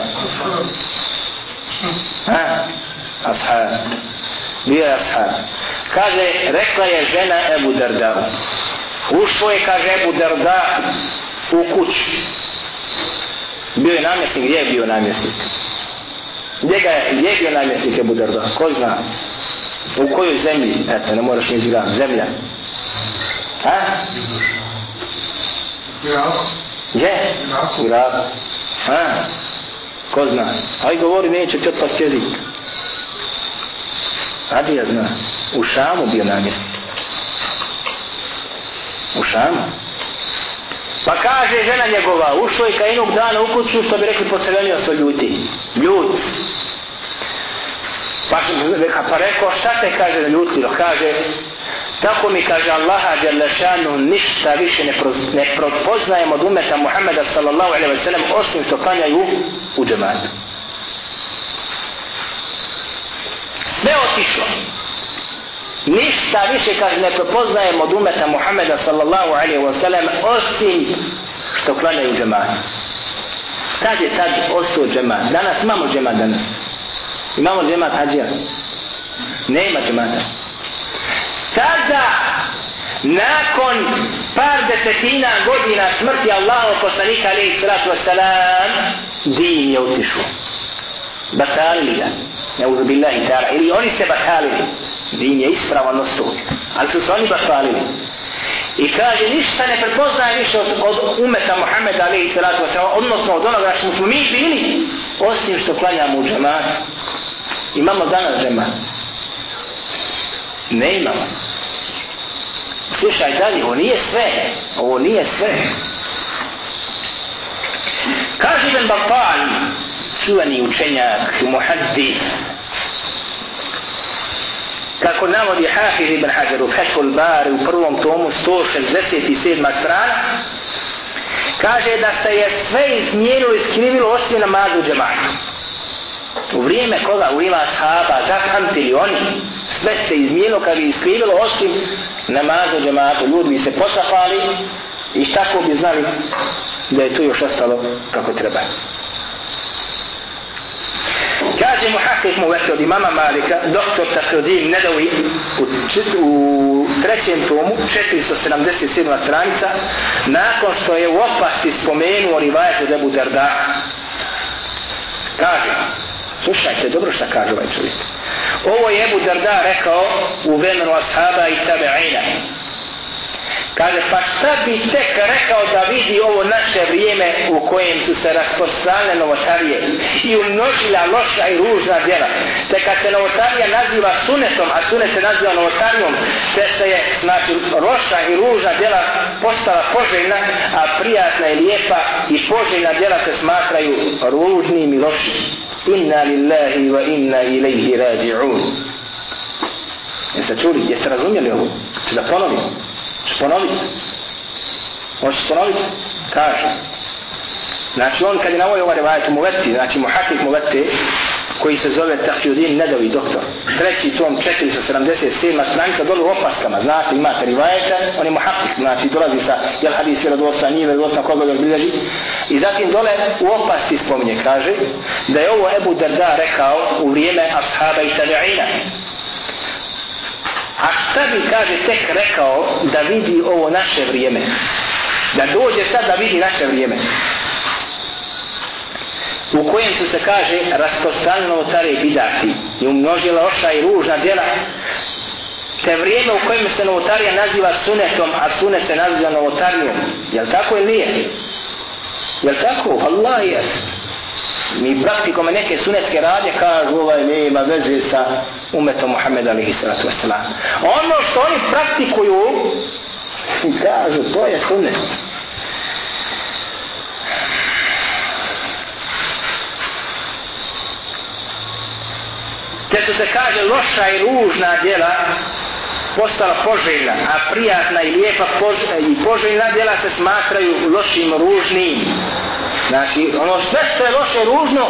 Ha? Ashab. Bio je ashab. Kaže, rekla je žena Ebu Darda. Ušlo je, kaže Ebu Darda, u kuću. Bio je namjesnik, gdje je bio namjesnik? Gdje, ga je, gdje je bio namjesnik Ebu Darda? Ko zna? U kojoj zemlji? Eto, ne moraš ni zgrati. Zemlja. Ha? Ja. Je? U Ha? Ko zna? Aj govori, neće ti otpast jezik. Adija zna. U Šamu bio namjesnik. U Šamu. Pa kaže žena njegova, ušao je ka jednog dana u kuću, što bi rekli, pocelenio se ljuti. Ljut. Pa, pa rekao, šta te kaže da ljutilo? Pa kaže, Tako mi kaže Allaha Đalešanu ništa više ne, proz, ne propoznajem od umeta Muhammeda sallallahu alaihi wa sallam osim što klanjaju u džematu. Sve otišlo. Ništa više kaže ne prepoznajemo od umeta Muhammeda sallallahu alaihi wa sallam osim što klanjaju u Tad je tad ostao džemat? Danas imamo džemat danas. Imamo džemat hađija. Nema džemata tada nakon par desetina godina smrti Allahu poslanika alaihi salatu wasalam din je utišao batalili ga neuzu billahi ta'ala ili oni se bahalili, din je ispravan ostao ali su se oni bahalili. i kaže ništa ne prepoznaje više od, od umeta Muhammeda alaihi salatu wasalam odnosno od onoga što smo mi bili osim što klanjamo u džamat. imamo danas džamat. ne imamo slušaj dalje, ovo nije sve. Ovo nije sve. Kaže Ben Bapal, čuveni učenjak, muhaddis, kako navodi Hafiz ibn Hajar u Fethul Bari u prvom tomu 167. strana, kaže da se je sve izmijenilo i skrivilo osim namazu džematu. U vrijeme koga u ima sahaba zapamtili oni, sve se izmijenilo kad bi iskrivilo osim namaza džematu. Ljudi bi se posafali i tako bi znali da je to još ostalo kako treba. Kaže mu Hakik mu vete od imama Malika, doktor Tafrodin Nedovi u, u trećem tomu, 477. stranica, nakon što je u opasti spomenuo rivajet od Ebu Darda, kaže, slušajte dobro šta kaže ovaj čovjek. Ovo je Ebu Darda rekao u vremenu ashaba i tabe'ina. Kaže, pa šta bi tek rekao da vidi ovo naše vrijeme u kojem su se rasprostranile novotarije i umnožila loša i ružna djela. Te kad se novotarija naziva sunetom, a sunet se naziva novotarijom, te se je, znači, loša i ružna djela postala poželjna, a prijatna i lijepa i poželjna djela se smatraju ružnim i lošim inna lillahi wa inna ilaihi rađi'un. Jeste čuli? Jeste razumjeli ovo? Če da ponovimo? Možeš ponoviti? Možeš ponoviti? Kaže. Znači on kad je na ovaj revajetu Muveti, znači Muhakik Muveti, koji se zove Tahjudin Nedovi doktor. Treći tom 477. stranica dole u opaskama. Znate, imate rivajeta, on je muhakik, znači dolazi sa, jel hadis je radosa, nije radosa, koga ga bilježi. I zatim dole u opasti spominje, kaže, da je ovo Ebu Darda rekao u vrijeme ashaba i tabi'ina. A šta bi, kaže, tek rekao da vidi ovo naše vrijeme? Da dođe sad da vidi naše vrijeme. U kojem su se kaže rasprostranjeno care i bidati. I umnožila oša i ružna djela. Te vrijeme u kojem se novotarija naziva sunetom a sunet se naziva novotarijom. Jel tako ili nije? Jel tako? Allah jes. Mi praktikome neke sunetske radnje kažu ovaj nema veze sa umetom Muhammed alihi salatu wasalam ono što oni praktikuju i kažu to je sunnet. te su se kaže loša i ružna djela postala poželjna, a prijatna i lijepa pož i poželjna djela se smatraju lošim, ružnim. Znači, ono sve što je loše ružno,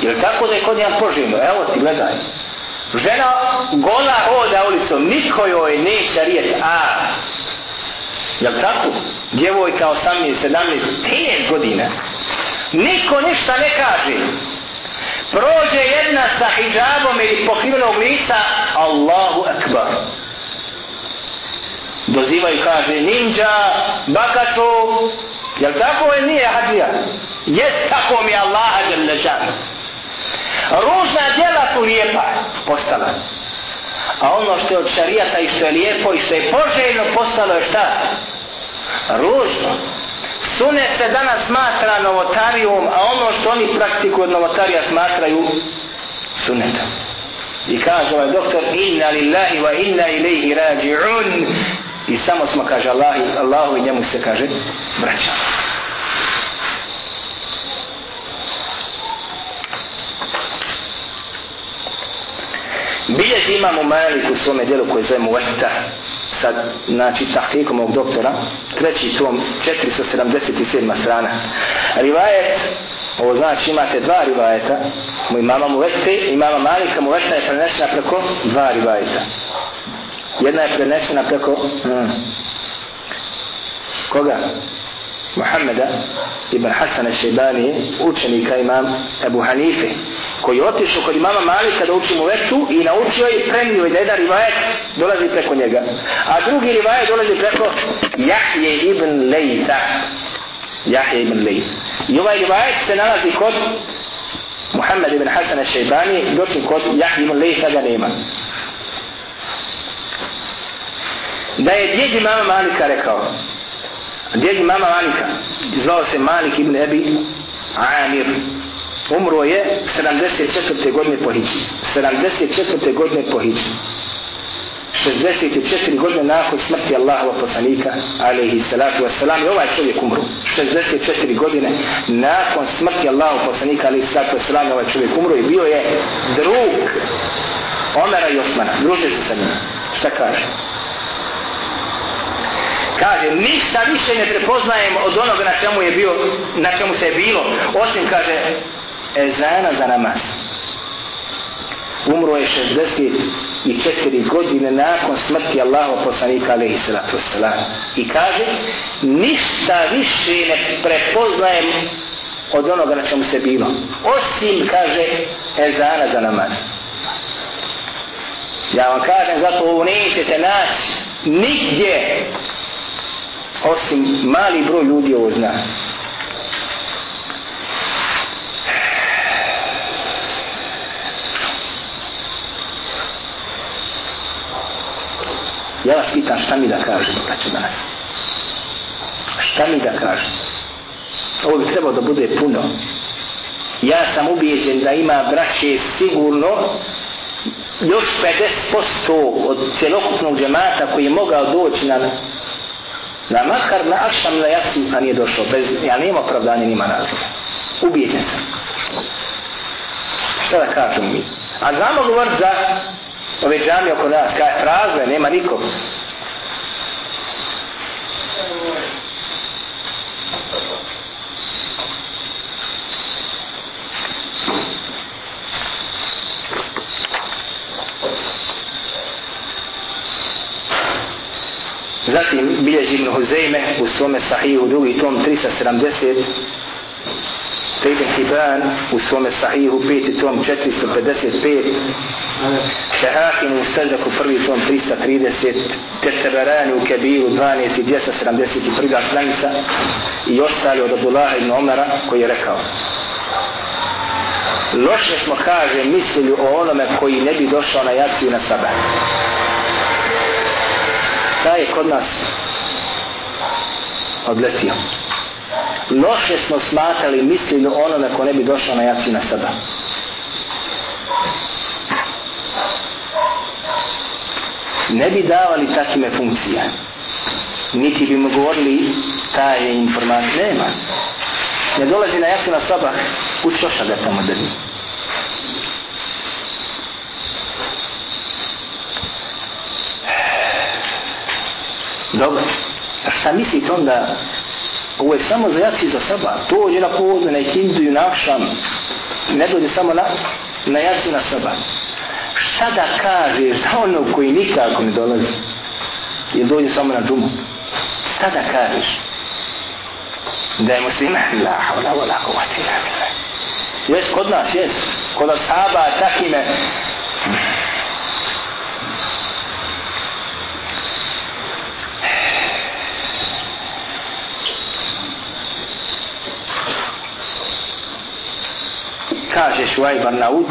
je tako da je kod njega poželjno? Evo ti, gledaj. Žena gola hoda ulicom, niko joj neće rijeti, a Jel tako? Djevojka 18, 17, 13 godina. Niko ništa ne kaže. Prođe jedna sa hijabom ili pokrivenog lica Allahu akbar. Dozivaju kaže ninja bakacu jel tako? Je nije hađija? Jest tako mi Allah đelešan ružna djela su lijepa postala a ono što je od šarijata i što je lijepo i što je poželjno postalo je šta ružno Sunet se danas smatra novotarijom, a ono što oni praktikuju od novotarija smatraju sunetom. I kaže ovaj doktor, inna lillahi wa inna ilaihi rađi'un. I samo smo, kaže Allah, Allahu i njemu se kaže, vraćamo. Bilježi imamo Malik u svome dijelu koje zove Muvatta, sa znači tahkikom ovog doktora treći tom 477 strana. Rivajet ovo znači imate dva rivajeta mu imama mu vete imama Malika mu vete je prenesena preko dva rivajeta. Jedna je prenesena preko hmm, koga? Muhammeda ibn Hasan al-Shaybani učenika imam Ebu Hanife koji je otišao kod imama Malika da uči mu vetu i naučio i premio i da jedan rivajet dolazi preko njega. A drugi rivajet dolazi preko Jahje ibn Lejta. Jahje ibn Lejta. I ovaj rivajet se nalazi kod Muhammed ibn Hasan al-Shaybani, dočin kod Jahje ibn Lejta ga nema. Da je djed imama Malika rekao, djed imama Malika, zvao se Malik ibn Ebi Amir, umro je 74. godine po Hidži. 74. godine po Hidži. 64 godine nakon smrti Allahova poslanika alaihi salatu wasalam i ovaj čovjek umru 64 godine nakon smrti Allahova poslanika alaihi salatu wasalam ovaj čovjek umru i bio je drug Omera i Osmana druže se sa njima šta kaže kaže ništa više ne prepoznajem od onoga na čemu je bio na čemu se je bilo osim kaže ezana za namaz. Umro je 64 godine nakon smrti Allaha poslanika alaihi salatu wasalam. I kaže, ništa više ne prepoznajem od onoga na čemu se bilo. Osim, kaže, ezana za namaz. Ja vam kažem, zato ovo nećete naći nigdje osim mali broj ljudi ovo zna. Ja vas pitan šta mi da kažem, braću danas. Šta mi da kažem? Ovo bi trebalo da bude puno. Ja sam ubijeđen da ima braće sigurno još 50% od celokupnog džemata koji je mogao doći na na makar na akšam na jaci a nije došao. Bez, ja nema opravdanja, nima razloga. Ubijeđen sam. Šta da kažem mi? A znamo govor za ove džamije oko nas, kaj prazne, nema nikog. Zatim bilježi Ibn Huzeyme u svome sahihu drugi tom 370 te ibn Hibban u svome sahihu peti tom 455 te Hakim u Stajdaku prvi tom 330 te Teberani u Kebiru 12 i 271 stranica. I ostali od Abdullah ibn Omara koji je rekao loše smo kaže mislili o onome koji ne bi došao na jaciju na sabah. Taj je kod nas odletio? Loše smo smatrali mislili ono da ko ne bi došao na jaci na sada. ne bi davali takime funkcije niti bi mu govorili ta je informacija nema ne dolazi na jaci na sabah u čoša ga tamo drži Dobro. A šta mislite onda? Ovo je samo za jaci za saba. Dođe na povodne, na ikindu i na akšam. Ne dođe samo na, na jaci na saba. Šta da kažeš za ono koji nikako ne dolazi? Ili dođe samo na džumu? Šta da kažeš? Da je musliman? La hawla wa la kuvati ila billah. Jes, kod nas, jes. Kod ashaba takime kaže Šuaj Barnaud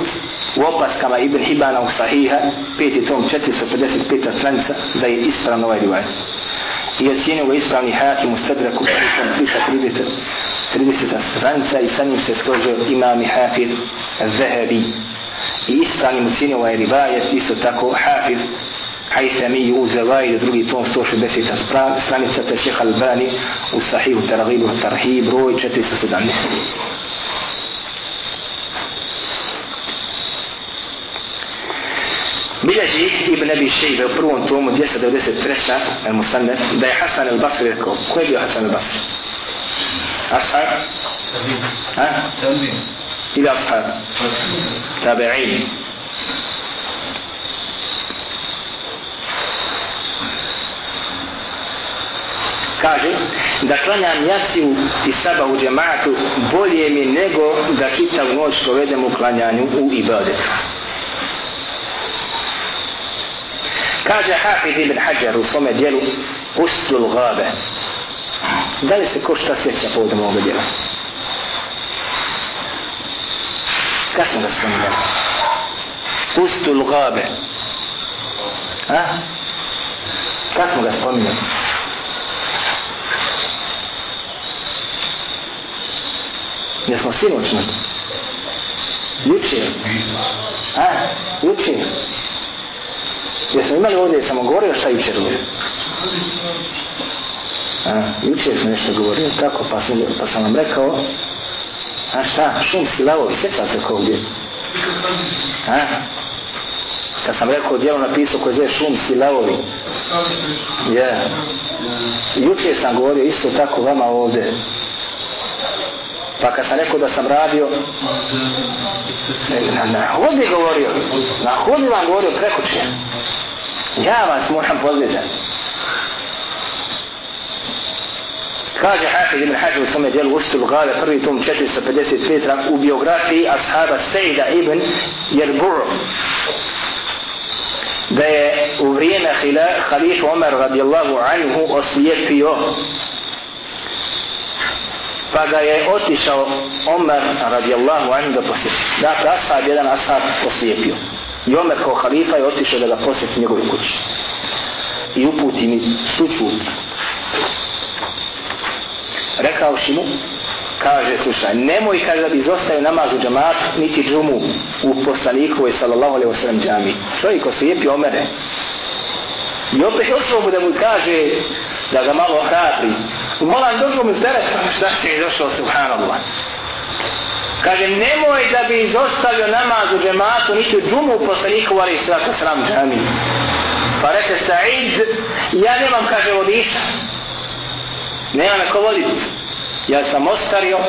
u opaskama Ibn Hibana u Sahiha, peti tom 455. stranica, da je ispravno ovaj rivaj. I je cijenio ga ispravni hakim u Stedraku, tom 330. 30. stranica i sa njim se složio imam i hafir Zahebi. I ispravnim u cijenio ovaj rivajet, isto tako hafir Haythami u Zavajdu, drugi tom 160. stranica, te šeha Albani u Sahihu Targhibu Tarhib, broj 417. Bileži Ibn Abi Šejbe u prvom tomu 293. al Musannef da je Hasan al Basri rekao. Ko je bio Hasan al Basri? Ashab? Ha? Ili ashab? Tabi'in. kaže da klanjam jaciju i saba u džematu bolje mi nego da čitav noć provedem u klanjanju u ibadetu. Kaže Hafiz ibn Hajar u svome dijelu Uslul Gabe. Da li se ko šta sjeća povodom ovoga dijela? Kad sam ga spominjali? Ustul Gabe. A? Kad smo ga spominjali? Jesmo sinoć na to? Jučer? A? Jučer? Jesmo imali ovdje, sam govorio šta jučer govorio? A, jučer sam nešto govorio, tako, pa sam, pa sam vam rekao, a šta, šumski lavovi, sjećate ko ovdje? A? Kad sam rekao djelo napisao koje zove šumski lavovi. Je. Yeah. Jučer sam govorio isto tako vama ovdje. Pa kad sam rekao da sam radio, na, na hodi govorio, na hodi vam govorio preko če. Ja vas moram podvezati. Kaže Hafid ibn Hađu u svome dijelu Ustul Gale, prvi tom 455 u biografiji ashaba Sejda ibn Jerburu da je u vrijeme halifu Omer radijallahu anhu oslijepio pa ga je otišao Omer radijallahu anhu da posjeti. Dakle, ashab, jedan ashab poslijepio. I Omer kao halifa je otišao da ga posjeti njegove kući. I uputi mi sučut. Rekao si mu, kaže, slušaj, nemoj kaže da bi izostavio namaz u džamat, niti džumu u poslanikovoj sallallahu alaihi wasallam džami. Čovjek oslijepio Omere. I opet ošao mu da mu kaže da ga malo hrabri, molam došao mi zderet, šta si je došao, subhanallah. Kaže, nemoj da bi izostavio namaz u džematu, niti u džumu poslaniku, ali i svaka sram džami. Pa reče Sa'id, ja nemam, kaže, vodiča. Nema me ko voditi. Ja sam ostario,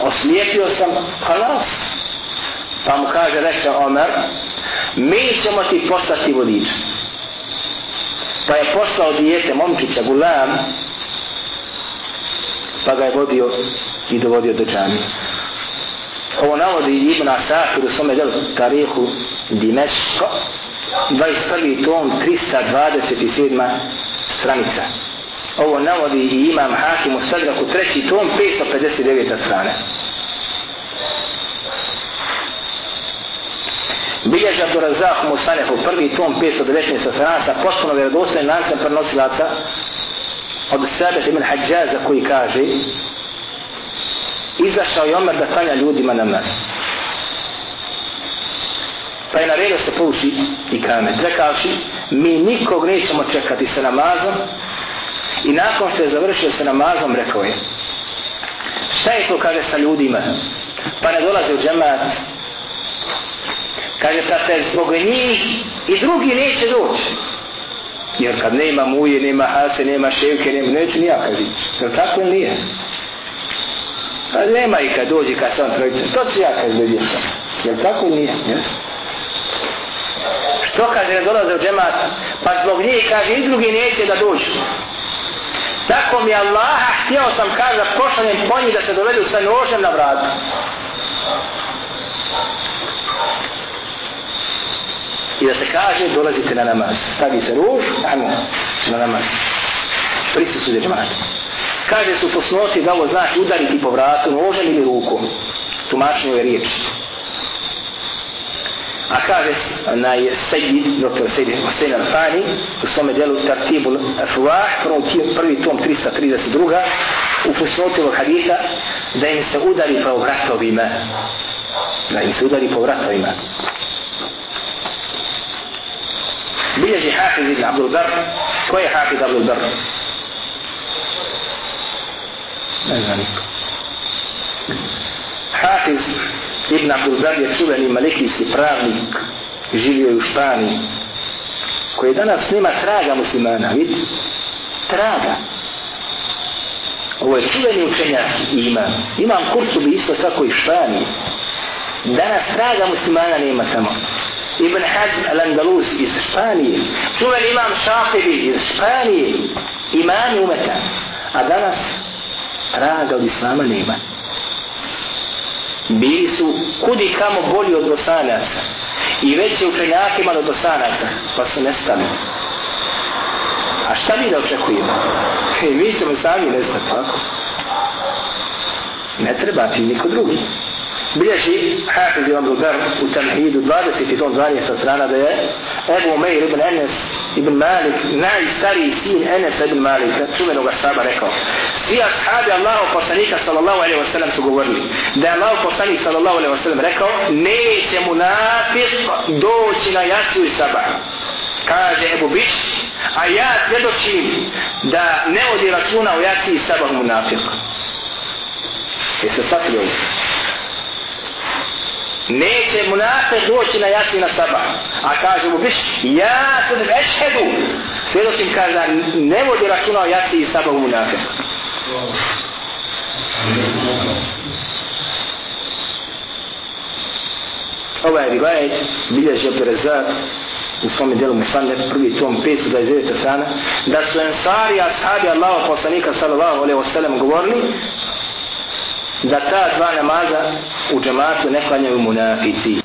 oslijepio sam, halas. Pa mu kaže, reče Omer, mi ćemo ti poslati vodiča. Pa je poslao dijete, momčića, gulam, pa ga je vodio i dovodio do džamije. Ovo navodi Ibn Asakir u svome delu tarihu Dimeško, 21. tom, 327. stranica. Ovo navodi i imam Hakim u Sadraku, treći tom, 559. strana. Bilježa Abdurazak Musanehu, prvi tom, 519. strana, sa potpuno vjerodostojnim lancem prenosilaca od Sabet ibn Hadžaza koji kaže izašao je Omer da klanja ljudima namaz. Pa je na redu se pouči i kamet. Rekavši, mi nikog nećemo čekati sa namazom i nakon što je završio sa namazom, rekao je, šta je to kaže sa ljudima? Pa ne dolaze u džemat. Kaže, pa te zbog njih i drugi neće doći. Jer kad nema muje, nema hase, nema ševke, nema, neću nija kad. Jer tako ili nije? Pa nema i kad dođi kad sam trojice. To ću ja kad izgledio. Jer tako ili nije? Yes. Što kaže ne dolaze u džemat? Pa zbog njih kaže i drugi neće da dođu. Tako mi Allaha htio sam kaže da pošaljem po njih da se dovedu sa nožem na vratu. I da se kaže dolazite na namaz. Stavi se ruž, ajmo na namaz. Prisutu se džemata. Kaže su posnoti da ovo znači udariti po vratu nožem ili rukom. Tumačenje ove riječi. A kaže na je Sejid, doktor Sejid Hossein Al-Fani, u svome delu Tartibul Afuah, prvi tom 332. u posnoti ovog haditha, da im se udari po vratovima. Da im se udari po vratovima bilježi Hafiz ibn Abdul Bar. Ko je Hafiz Abdul Bar? Ne znam niko. Hafiz ibn Abdul Bar je čuveni malikijski pravnik, živio je u Španiji, koji danas nema traga muslimana, vidi? Traga. Ovo je čuveni učenjak imam. Imam Kurtubi isto tako i Španiji. Danas traga muslimana nema tamo. Ibn Hazm al-Andalus iz Španije, čuven imam Šafibi iz Španije, imam umeta, a danas raga od Islama nema. Bili su kudi kamo bolji od Bosanaca i veće učenjakima od Bosanaca, pa su nestali. A šta mi da očekujemo? E, mi ćemo sami nestati, tako? Ne treba ti niko drugi bilježi Hafiz Ibn Bulgar u Tamhidu 20. tom 12. strana da je Ebu Umeir ibn Enes ibn Malik, najstariji sin Enesa ibn Malika, čuvenog ashaba rekao svi ashabi Allahu poslanika sallallahu alaihi wasallam su govorili da je Allahu poslanik sallallahu alaihi wasallam rekao neće mu nafiq doći na jaciju i sabah. kaže Ebu Biš a ja svjedočim da ne odi računa u jaciji i sabah mu nafiq jeste shvatili ovo neće munafik doći na jaci na sabah. A kaže mu biš, ja sam ešhedu. Svjedočim kaže da ne vodi računa o jaci i sabah u munafe. Ovaj rivajet bilježi Abdurazak u svome djelu Musanne, prvi tom 529. strana, da su ensari, ashabi Allaha poslanika sallallahu alaihi wa sallam govorili da ta dva namaza u džematu ne klanjaju munafici.